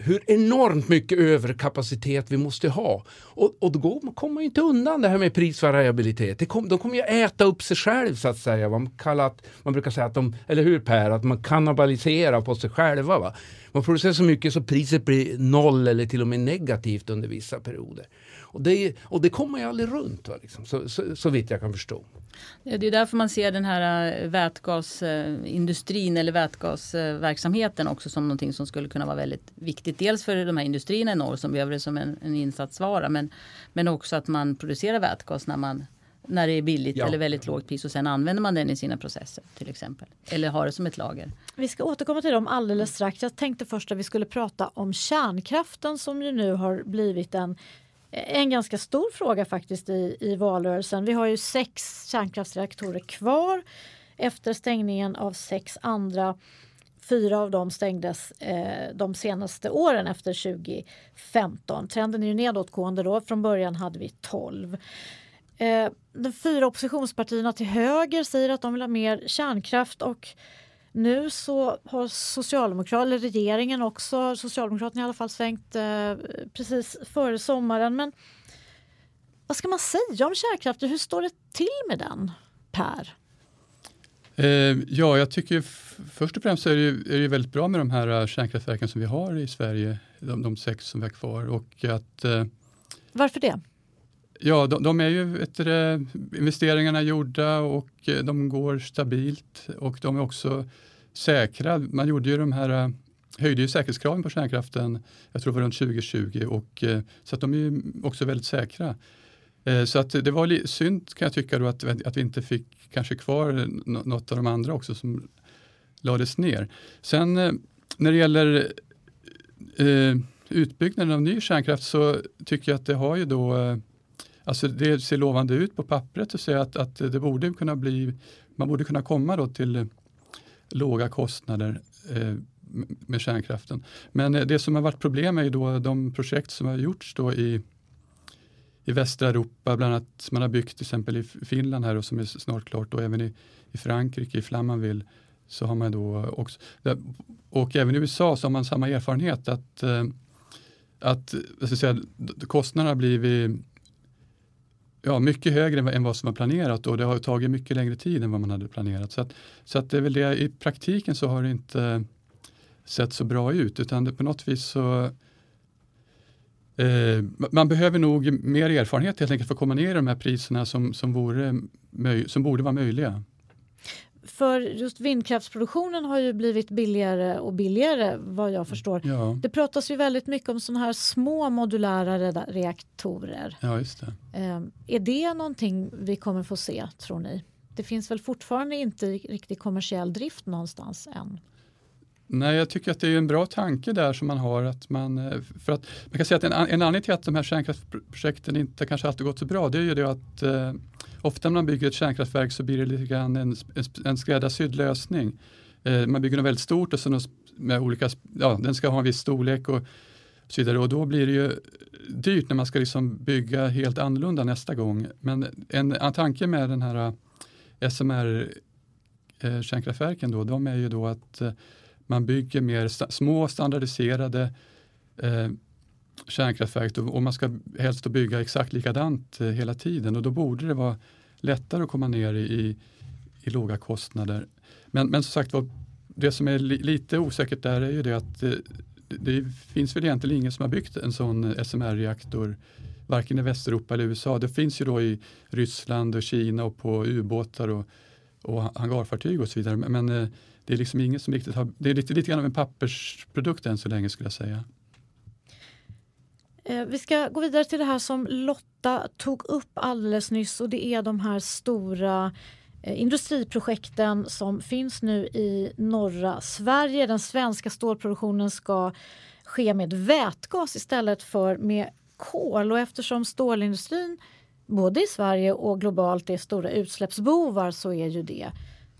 hur enormt mycket överkapacitet vi måste ha. Och, och då kommer man inte undan det här med prisvariabilitet. Det kom, de kommer ju äta upp sig själv så att säga. Man, kallat, man brukar säga att de, eller hur Per, att man kannibaliserar på sig själva. Va? Man producerar så mycket så priset blir noll eller till och med negativt under vissa perioder. Och det, och det kommer ju aldrig runt, va, liksom, så, så, så vitt jag kan förstå. Det är därför man ser den här äh, vätgasindustrin eller vätgasverksamheten också som någonting som skulle kunna vara väldigt viktigt. Dels för de här industrierna i norr som behöver det som en, en insatsvara men, men också att man producerar vätgas när, man, när det är billigt ja. eller väldigt lågt pris och sen använder man den i sina processer till exempel. Eller har det som ett lager. Vi ska återkomma till dem alldeles strax. Jag tänkte först att vi skulle prata om kärnkraften som ju nu har blivit en en ganska stor fråga faktiskt i, i valrörelsen. Vi har ju sex kärnkraftsreaktorer kvar efter stängningen av sex andra. Fyra av dem stängdes eh, de senaste åren efter 2015. Trenden är ju nedåtgående då. Från början hade vi 12. Eh, de fyra oppositionspartierna till höger säger att de vill ha mer kärnkraft och nu så har Socialdemokraterna, regeringen också, Socialdemokraterna i alla fall svängt eh, precis före sommaren. Men vad ska man säga om kärnkraften? Hur står det till med den, Per? Eh, ja, jag tycker först och främst är det, ju, är det väldigt bra med de här eh, kärnkraftverken som vi har i Sverige, de, de sex som vi har kvar. Och att, eh, Varför det? Ja, de, de, är ju ett, investeringarna gjorda och eh, de går stabilt och de är också säkra. Man gjorde ju de här eh, höjde ju säkerhetskraven på kärnkraften, jag tror det var runt 2020, och, eh, så att de är ju också väldigt säkra. Så att det var synd kan jag tycka då att, att vi inte fick kanske kvar något av de andra också som lades ner. Sen när det gäller eh, utbyggnaden av ny kärnkraft så tycker jag att det har ju då Alltså det ser lovande ut på pappret och säga att, att det borde kunna bli, man borde kunna komma då till låga kostnader eh, med kärnkraften. Men eh, det som har varit problem är ju då de projekt som har gjorts då i, i västra Europa, bland annat man har byggt till exempel i Finland här och som är snart klart och även i, i Frankrike, i Flamanville så har man då också, och även i USA så har man samma erfarenhet att, eh, att säga, kostnaderna har blivit ja, mycket högre än vad som var planerat och det har tagit mycket längre tid än vad man hade planerat. Så, att, så att det är väl det, i praktiken så har det inte sett så bra ut utan det, på något vis så eh, man behöver nog mer erfarenhet helt enkelt för att komma ner i de här priserna som, som, vore, som borde vara möjliga. För just vindkraftsproduktionen har ju blivit billigare och billigare vad jag förstår. Ja. Det pratas ju väldigt mycket om sådana här små modulära reaktorer. Ja, just det. Eh, är det någonting vi kommer få se tror ni? Det finns väl fortfarande inte riktigt kommersiell drift någonstans än? Nej, jag tycker att det är en bra tanke där som man har. Att man, eh, för att, man kan säga att en, en anledning till att de här kärnkraftsprojekten inte kanske alltid gått så bra, det är ju det att eh, ofta när man bygger ett kärnkraftverk så blir det lite grann en, en skräddarsydd lösning. Eh, man bygger något väldigt stort och sen med olika, ja, den ska ha en viss storlek och så vidare och då blir det ju dyrt när man ska liksom bygga helt annorlunda nästa gång. Men en, en tanke med den här eh, SMR eh, kärnkraftverken då, de är ju då att eh, man bygger mer st små standardiserade eh, kärnkraftverk och man ska helst bygga exakt likadant eh, hela tiden och då borde det vara lättare att komma ner i, i, i låga kostnader. Men, men som sagt var, det som är li lite osäkert där är ju det att eh, det finns väl egentligen ingen som har byggt en sån eh, SMR-reaktor varken i Västeuropa eller USA. Det finns ju då i Ryssland och Kina och på ubåtar och, och hangarfartyg och så vidare. Men eh, det är liksom ingen som riktigt har, det är lite, lite grann av en pappersprodukt än så länge skulle jag säga. Eh, vi ska gå vidare till det här som Lotta tog upp alldeles nyss och det är de här stora eh, industriprojekten som finns nu i norra Sverige. Den svenska stålproduktionen ska ske med vätgas istället för med kol och eftersom stålindustrin både i Sverige och globalt är stora utsläppsbovar så är ju det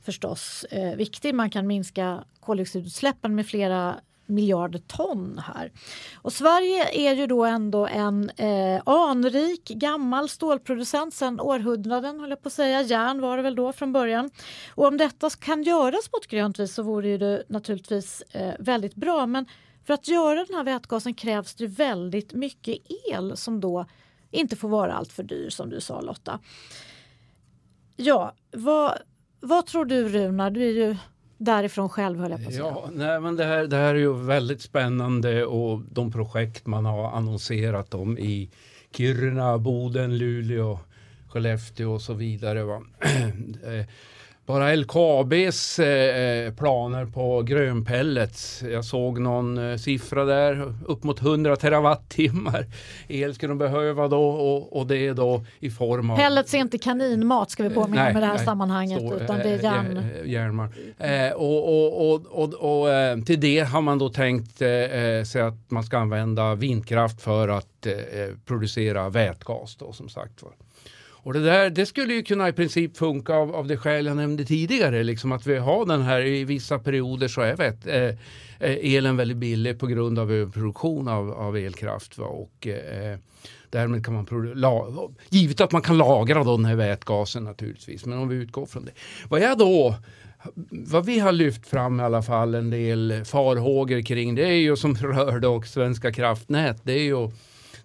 förstås eh, viktig. Man kan minska koldioxidutsläppen med flera miljarder ton här. Och Sverige är ju då ändå en eh, anrik gammal stålproducent sedan århundraden, höll jag på att säga. Järn var det väl då från början. Och om detta kan göras på ett grönt vis så vore det naturligtvis eh, väldigt bra. Men för att göra den här vätgasen krävs det väldigt mycket el som då inte får vara allt för dyr som du sa Lotta. Ja, vad, vad tror du Runar? Du är ju därifrån själv höll jag på att säga. Ja, nej, men det, här, det här är ju väldigt spännande och de projekt man har annonserat om i Kiruna, Boden, Luleå, Skellefteå och så vidare. Eh, bara LKABs eh, planer på grönpellets. Jag såg någon eh, siffra där, upp mot 100 terawattimmar el skulle de behöva då och, och det är då i form av... Pellets är inte kaninmat ska vi påminna nej, med det här nej, sammanhanget så, utan det är eh, järn. Järnmalm. Eh, och, och, och, och, och till det har man då tänkt sig att man ska använda vindkraft för att producera vätgas då som sagt var. Och det där det skulle ju kunna i princip funka av, av det skäl jag nämnde tidigare. Liksom att vi har den här i vissa perioder så är vet, eh, elen väldigt billig på grund av överproduktion av, av elkraft. Va? Och, eh, därmed kan man, givet att man kan lagra då den här vätgasen naturligtvis, men om vi utgår från det. Vad jag då vad vi har lyft fram i alla fall en del farhågor kring det är ju som rör dock Svenska kraftnät. Det är ju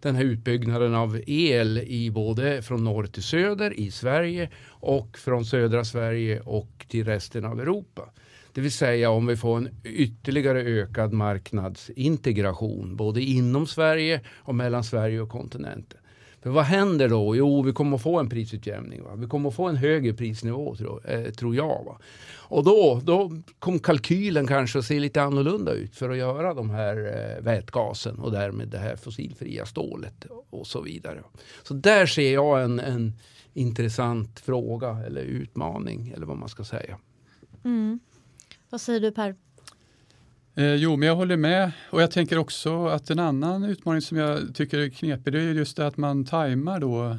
den här utbyggnaden av el i både från norr till söder i Sverige och från södra Sverige och till resten av Europa. Det vill säga om vi får en ytterligare ökad marknadsintegration både inom Sverige och mellan Sverige och kontinenten. För vad händer då? Jo, vi kommer att få en prisutjämning. Va? Vi kommer att få en högre prisnivå tror, eh, tror jag. Va? Och då, då kom kalkylen kanske att se lite annorlunda ut för att göra de här eh, vätgasen och därmed det här fossilfria stålet och så vidare. Så där ser jag en, en intressant fråga eller utmaning eller vad man ska säga. Mm. Vad säger du Per? Eh, jo, men jag håller med. Och jag tänker också att en annan utmaning som jag tycker är knepig, det är just det att man tajmar då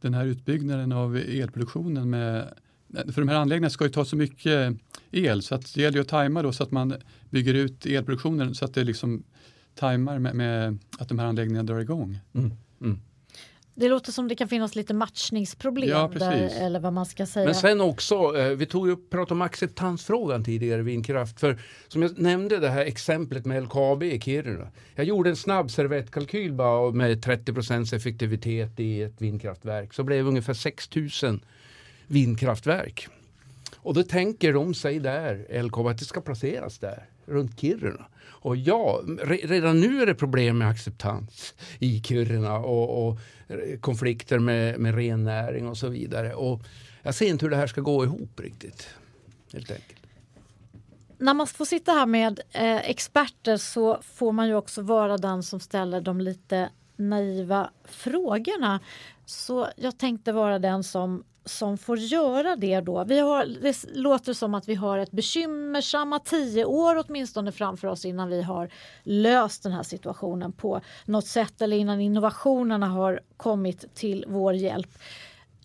den här utbyggnaden av elproduktionen med för de här anläggningarna ska ju ta så mycket el så att det gäller ju att tajma då så att man bygger ut elproduktionen så att det liksom tajmar med, med att de här anläggningarna drar igång. Mm. Mm. Det låter som det kan finnas lite matchningsproblem ja, där, eller vad man ska säga. Men sen också, eh, vi tog upp, pratade om acceptansfrågan tidigare, vindkraft. För som jag nämnde det här exemplet med LKAB i Kiruna. Jag gjorde en snabb servettkalkyl bara med 30% effektivitet i ett vindkraftverk. Så blev det ungefär 6000 vindkraftverk. Och då tänker de sig där, LKAB, att det ska placeras där, runt Kiruna. Och ja, redan nu är det problem med acceptans i Kiruna och, och konflikter med, med rennäring och så vidare. Och jag ser inte hur det här ska gå ihop riktigt. Helt enkelt. När man får sitta här med eh, experter så får man ju också vara den som ställer de lite naiva frågorna. Så jag tänkte vara den som, som får göra det då. Vi har, det låter som att vi har ett bekymmersamma tio år åtminstone framför oss innan vi har löst den här situationen på något sätt eller innan innovationerna har kommit till vår hjälp.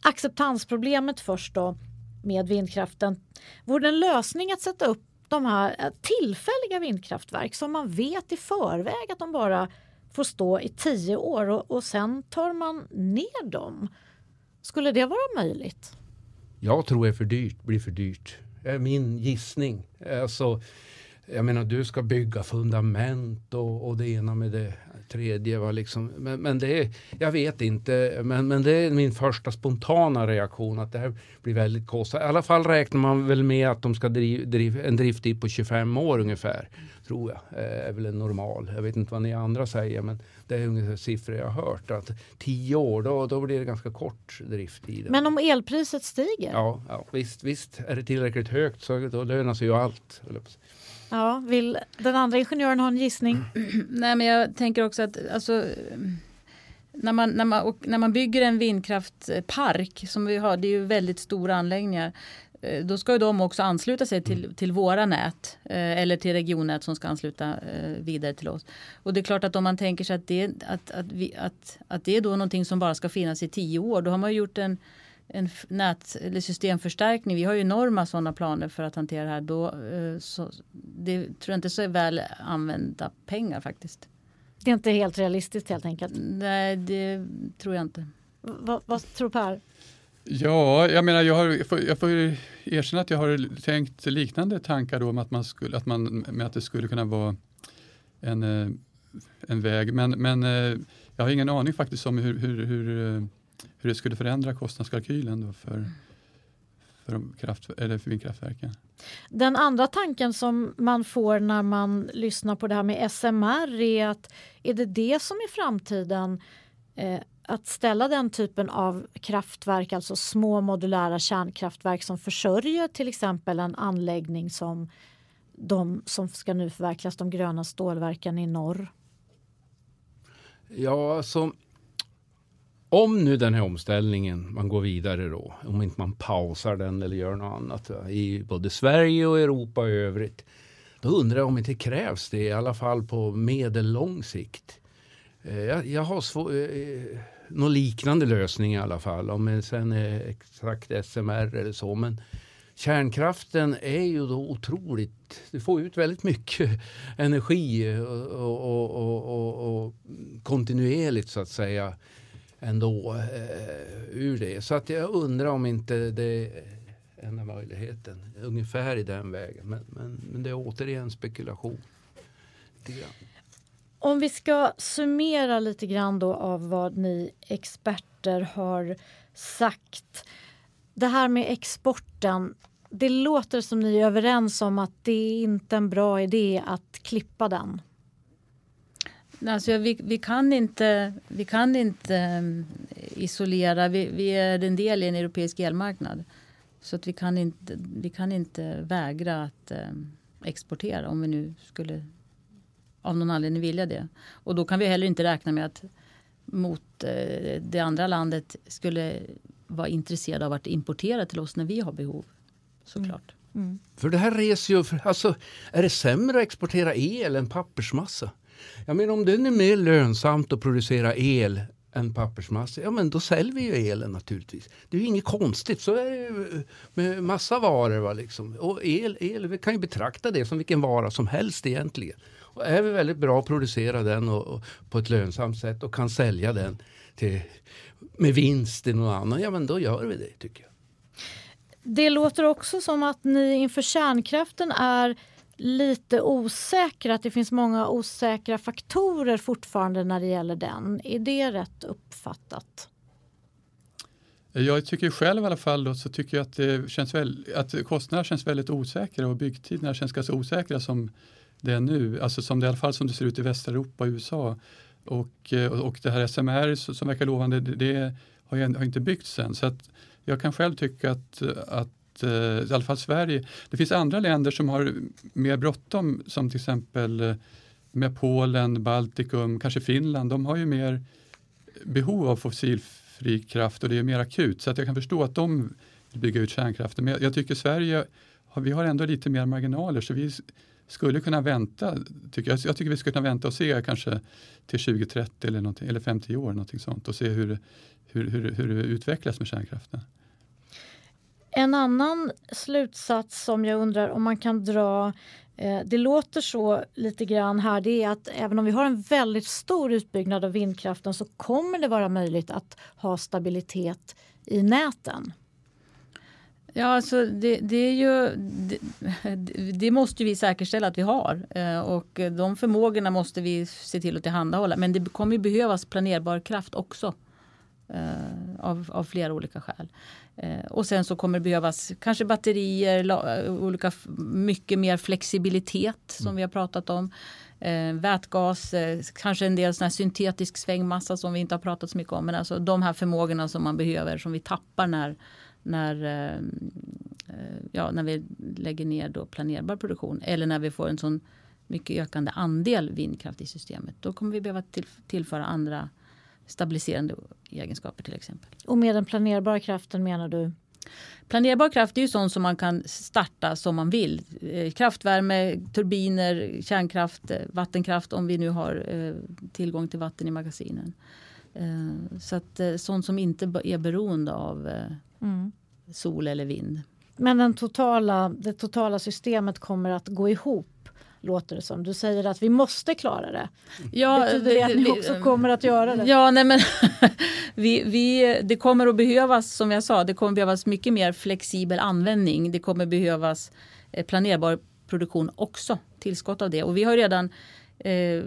Acceptansproblemet först då med vindkraften. Vore det en lösning att sätta upp de här eh, tillfälliga vindkraftverk som man vet i förväg att de bara får stå i tio år och, och sen tar man ner dem. Skulle det vara möjligt? Jag tror det är för dyrt, blir för dyrt. Det är min gissning. Alltså, jag menar, du ska bygga fundament och, och det ena med det tredje. Va, liksom. men, men det är, jag vet inte, men, men det är min första spontana reaktion att det här blir väldigt kostsamt. I alla fall räknar man väl med att de ska driva driv, en drifttid på 25 år ungefär. Tror jag är väl en normal. Jag vet inte vad ni andra säger, men det är ungefär siffror jag har hört. Att 10 år, då, då blir det ganska kort drifttid. Men om elpriset stiger? Ja, ja visst, visst. Är det tillräckligt högt så då lönar sig ju allt. Ja, vill den andra ingenjören ha en gissning? Nej, men jag tänker också att alltså, när, man, när, man, när man bygger en vindkraftpark som vi har, det är ju väldigt stora anläggningar. Eh, då ska ju de också ansluta sig till, till våra nät eh, eller till regionnät som ska ansluta eh, vidare till oss. Och det är klart att om man tänker sig att det, att, att, vi, att, att det är då någonting som bara ska finnas i tio år, då har man gjort en en nät eller systemförstärkning. Vi har ju enorma sådana planer för att hantera det här. Då, eh, så, det tror jag inte så är väl använda pengar faktiskt. Det är inte helt realistiskt helt enkelt? Nej, det tror jag inte. Va, vad tror Per? Ja, jag menar, jag, har, jag, får, jag får erkänna att jag har tänkt liknande tankar då om att man skulle, att man, med att det skulle kunna vara en, eh, en väg. Men, men eh, jag har ingen aning faktiskt om hur, hur, hur hur det skulle förändra kostnadskalkylen då för, för, kraft, eller för vindkraftverken. Den andra tanken som man får när man lyssnar på det här med SMR är att är det det som är framtiden? Eh, att ställa den typen av kraftverk, alltså små modulära kärnkraftverk som försörjer till exempel en anläggning som de som ska nu förverkligas, de gröna stålverken i norr? Ja, alltså om nu den här omställningen, man går vidare då, om inte man pausar den eller gör något annat i både Sverige och Europa i övrigt. Då undrar jag om inte krävs det i alla fall på medellång sikt. Eh, jag, jag har svår, eh, eh, någon liknande lösning i alla fall, om det sen är exakt SMR eller så. Men kärnkraften är ju då otroligt, du får ut väldigt mycket energi eh, och, och, och, och kontinuerligt så att säga ändå eh, ur det. Så att jag undrar om inte det är enda möjligheten. Ungefär i den vägen. Men, men, men det är återigen spekulation. Om vi ska summera lite grann då av vad ni experter har sagt. Det här med exporten. Det låter som ni är överens om att det är inte en bra idé att klippa den. Alltså, vi, vi, kan inte, vi kan inte um, isolera. Vi, vi, är en del i en europeisk elmarknad. Så att vi, kan inte, vi kan inte vägra att um, exportera om vi nu skulle av någon anledning vilja det. Och då kan vi heller inte räkna med att mot uh, det andra landet skulle vara intresserade av att importera till oss när vi har behov. Såklart. Mm. Mm. För det här reser ju, alltså, är det sämre att exportera el än pappersmassa? Jag menar om det är mer lönsamt att producera el än pappersmassa, ja men då säljer vi ju elen naturligtvis. Det är ju inget konstigt, så är det ju med massa varor. Va, liksom. Och el, el, vi kan ju betrakta det som vilken vara som helst egentligen. Och är vi väldigt bra att producera den och, och på ett lönsamt sätt och kan sälja den till, med vinst till någon annan, ja men då gör vi det tycker jag. Det låter också som att ni inför kärnkraften är lite osäkra, att det finns många osäkra faktorer fortfarande när det gäller den. Är det rätt uppfattat? Jag tycker själv i alla fall då, så tycker jag att, det känns väl, att kostnaderna känns väldigt osäkra och byggtiderna känns ganska osäkra som det är nu. Alltså som det i alla fall som det ser ut i Västeuropa och USA. Och, eh, och det här SMR som verkar lovande, det, det har, har inte byggts än. Så att jag kan själv tycka att, att Eh, I alla fall Sverige. Det finns andra länder som har mer bråttom som till exempel eh, med Polen, Baltikum, kanske Finland. De har ju mer behov av fossilfri kraft och det är mer akut. Så att jag kan förstå att de vill bygga ut kärnkraften. Men jag tycker Sverige, vi har ändå lite mer marginaler så vi skulle kunna vänta. Tycker jag, jag tycker vi skulle kunna vänta och se kanske till 2030 eller, eller 50 år någonting sånt och se hur, hur, hur, hur det utvecklas med kärnkraften. En annan slutsats som jag undrar om man kan dra eh, det låter så lite grann här, det är att även om vi har en väldigt stor utbyggnad av vindkraften så kommer det vara möjligt att ha stabilitet i näten. Ja, alltså det, det är ju, det, det, måste vi säkerställa att vi har eh, och de förmågorna måste vi se till att tillhandahålla. Men det kommer behövas planerbar kraft också eh, av, av flera olika skäl. Eh, och sen så kommer det behövas kanske batterier, olika, mycket mer flexibilitet som mm. vi har pratat om. vätgas, kanske en del sån syntetisk svängmassa som vi inte har pratat så mycket om. Men alltså de här förmågorna som man behöver som vi tappar när när, eh, ja, när vi lägger ner då planerbar produktion eller när vi får en sån mycket ökande andel vindkraft i systemet. Då kommer vi behöva till, tillföra andra stabiliserande egenskaper till exempel. Och med den planerbara kraften menar du? Planerbar kraft är ju sånt som man kan starta som man vill. Eh, kraftvärme, turbiner, kärnkraft, eh, vattenkraft om vi nu har tillgång till vatten i magasinen. Så att sånt som inte är beroende av mm. sol eller vind. Men den totala, det totala systemet kommer att gå ihop låter det som. Du säger att vi måste klara det. Ja, Betyder det att ni också kommer att göra det? Ja, nej men vi, vi, det kommer att behövas, som jag sa, det kommer behövas mycket mer flexibel användning. Det kommer behövas eh, planerbar produktion också, tillskott av det. Och vi har redan eh,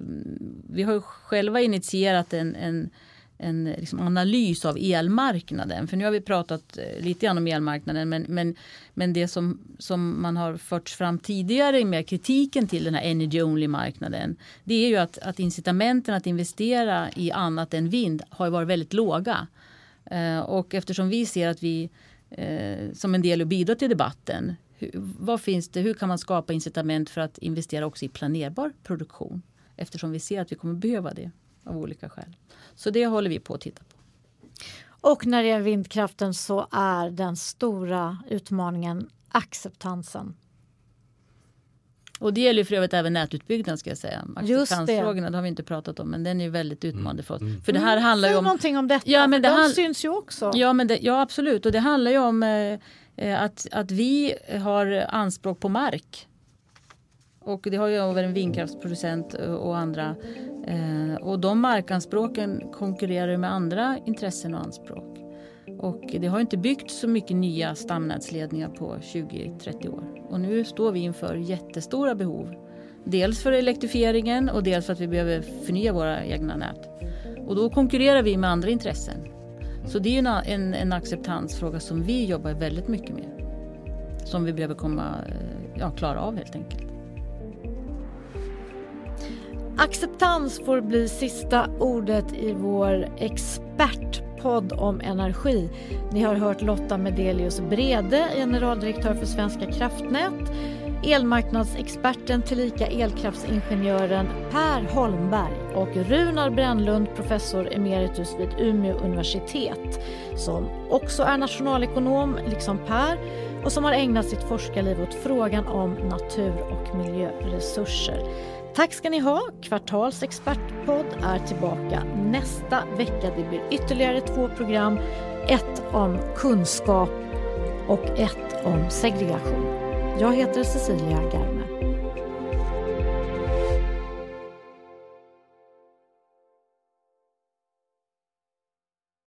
vi har själva initierat en, en en liksom analys av elmarknaden. För nu har vi pratat eh, lite grann om elmarknaden men, men, men det som, som man har förts fram tidigare med kritiken till den här energy only-marknaden det är ju att, att incitamenten att investera i annat än vind har varit väldigt låga. Eh, och eftersom vi ser att vi eh, som en del bidrar till debatten hur, vad finns det, hur kan man skapa incitament för att investera också i planerbar produktion? Eftersom vi ser att vi kommer behöva det av olika skäl. Så det håller vi på att titta på. Och när det gäller vindkraften så är den stora utmaningen acceptansen. Och det gäller för övrigt även nätutbyggnaden ska jag säga. Acceptansfrågorna det. har vi inte pratat om men den är väldigt utmanande för oss. Mm. För det här handlar ju om... någonting om detta, ja, men det de syns ju också. Ja, men det, ja absolut och det handlar ju om eh, eh att, att vi har anspråk på mark och det har ju över en vindkraftsproducent eh, och andra. Eh, och de markanspråken konkurrerar med andra intressen och anspråk. Och det har inte byggts så mycket nya stamnätsledningar på 20-30 år. Och nu står vi inför jättestora behov. Dels för elektrifieringen och dels för att vi behöver förnya våra egna nät. Och då konkurrerar vi med andra intressen. Så det är en, en, en acceptansfråga som vi jobbar väldigt mycket med. Som vi behöver komma, eh, ja, klara av helt enkelt. Acceptans får bli sista ordet i vår expertpodd om energi. Ni har hört Lotta Medelius Brede, generaldirektör för Svenska kraftnät elmarknadsexperten tillika elkraftsingenjören Per Holmberg och Runar Brännlund, professor emeritus vid Umeå universitet som också är nationalekonom, liksom Per och som har ägnat sitt forskarliv åt frågan om natur och miljöresurser. Tack ska ni ha. Kvartals expertpodd är tillbaka nästa vecka. Det blir ytterligare två program. Ett om kunskap och ett om segregation. Jag heter Cecilia Garme.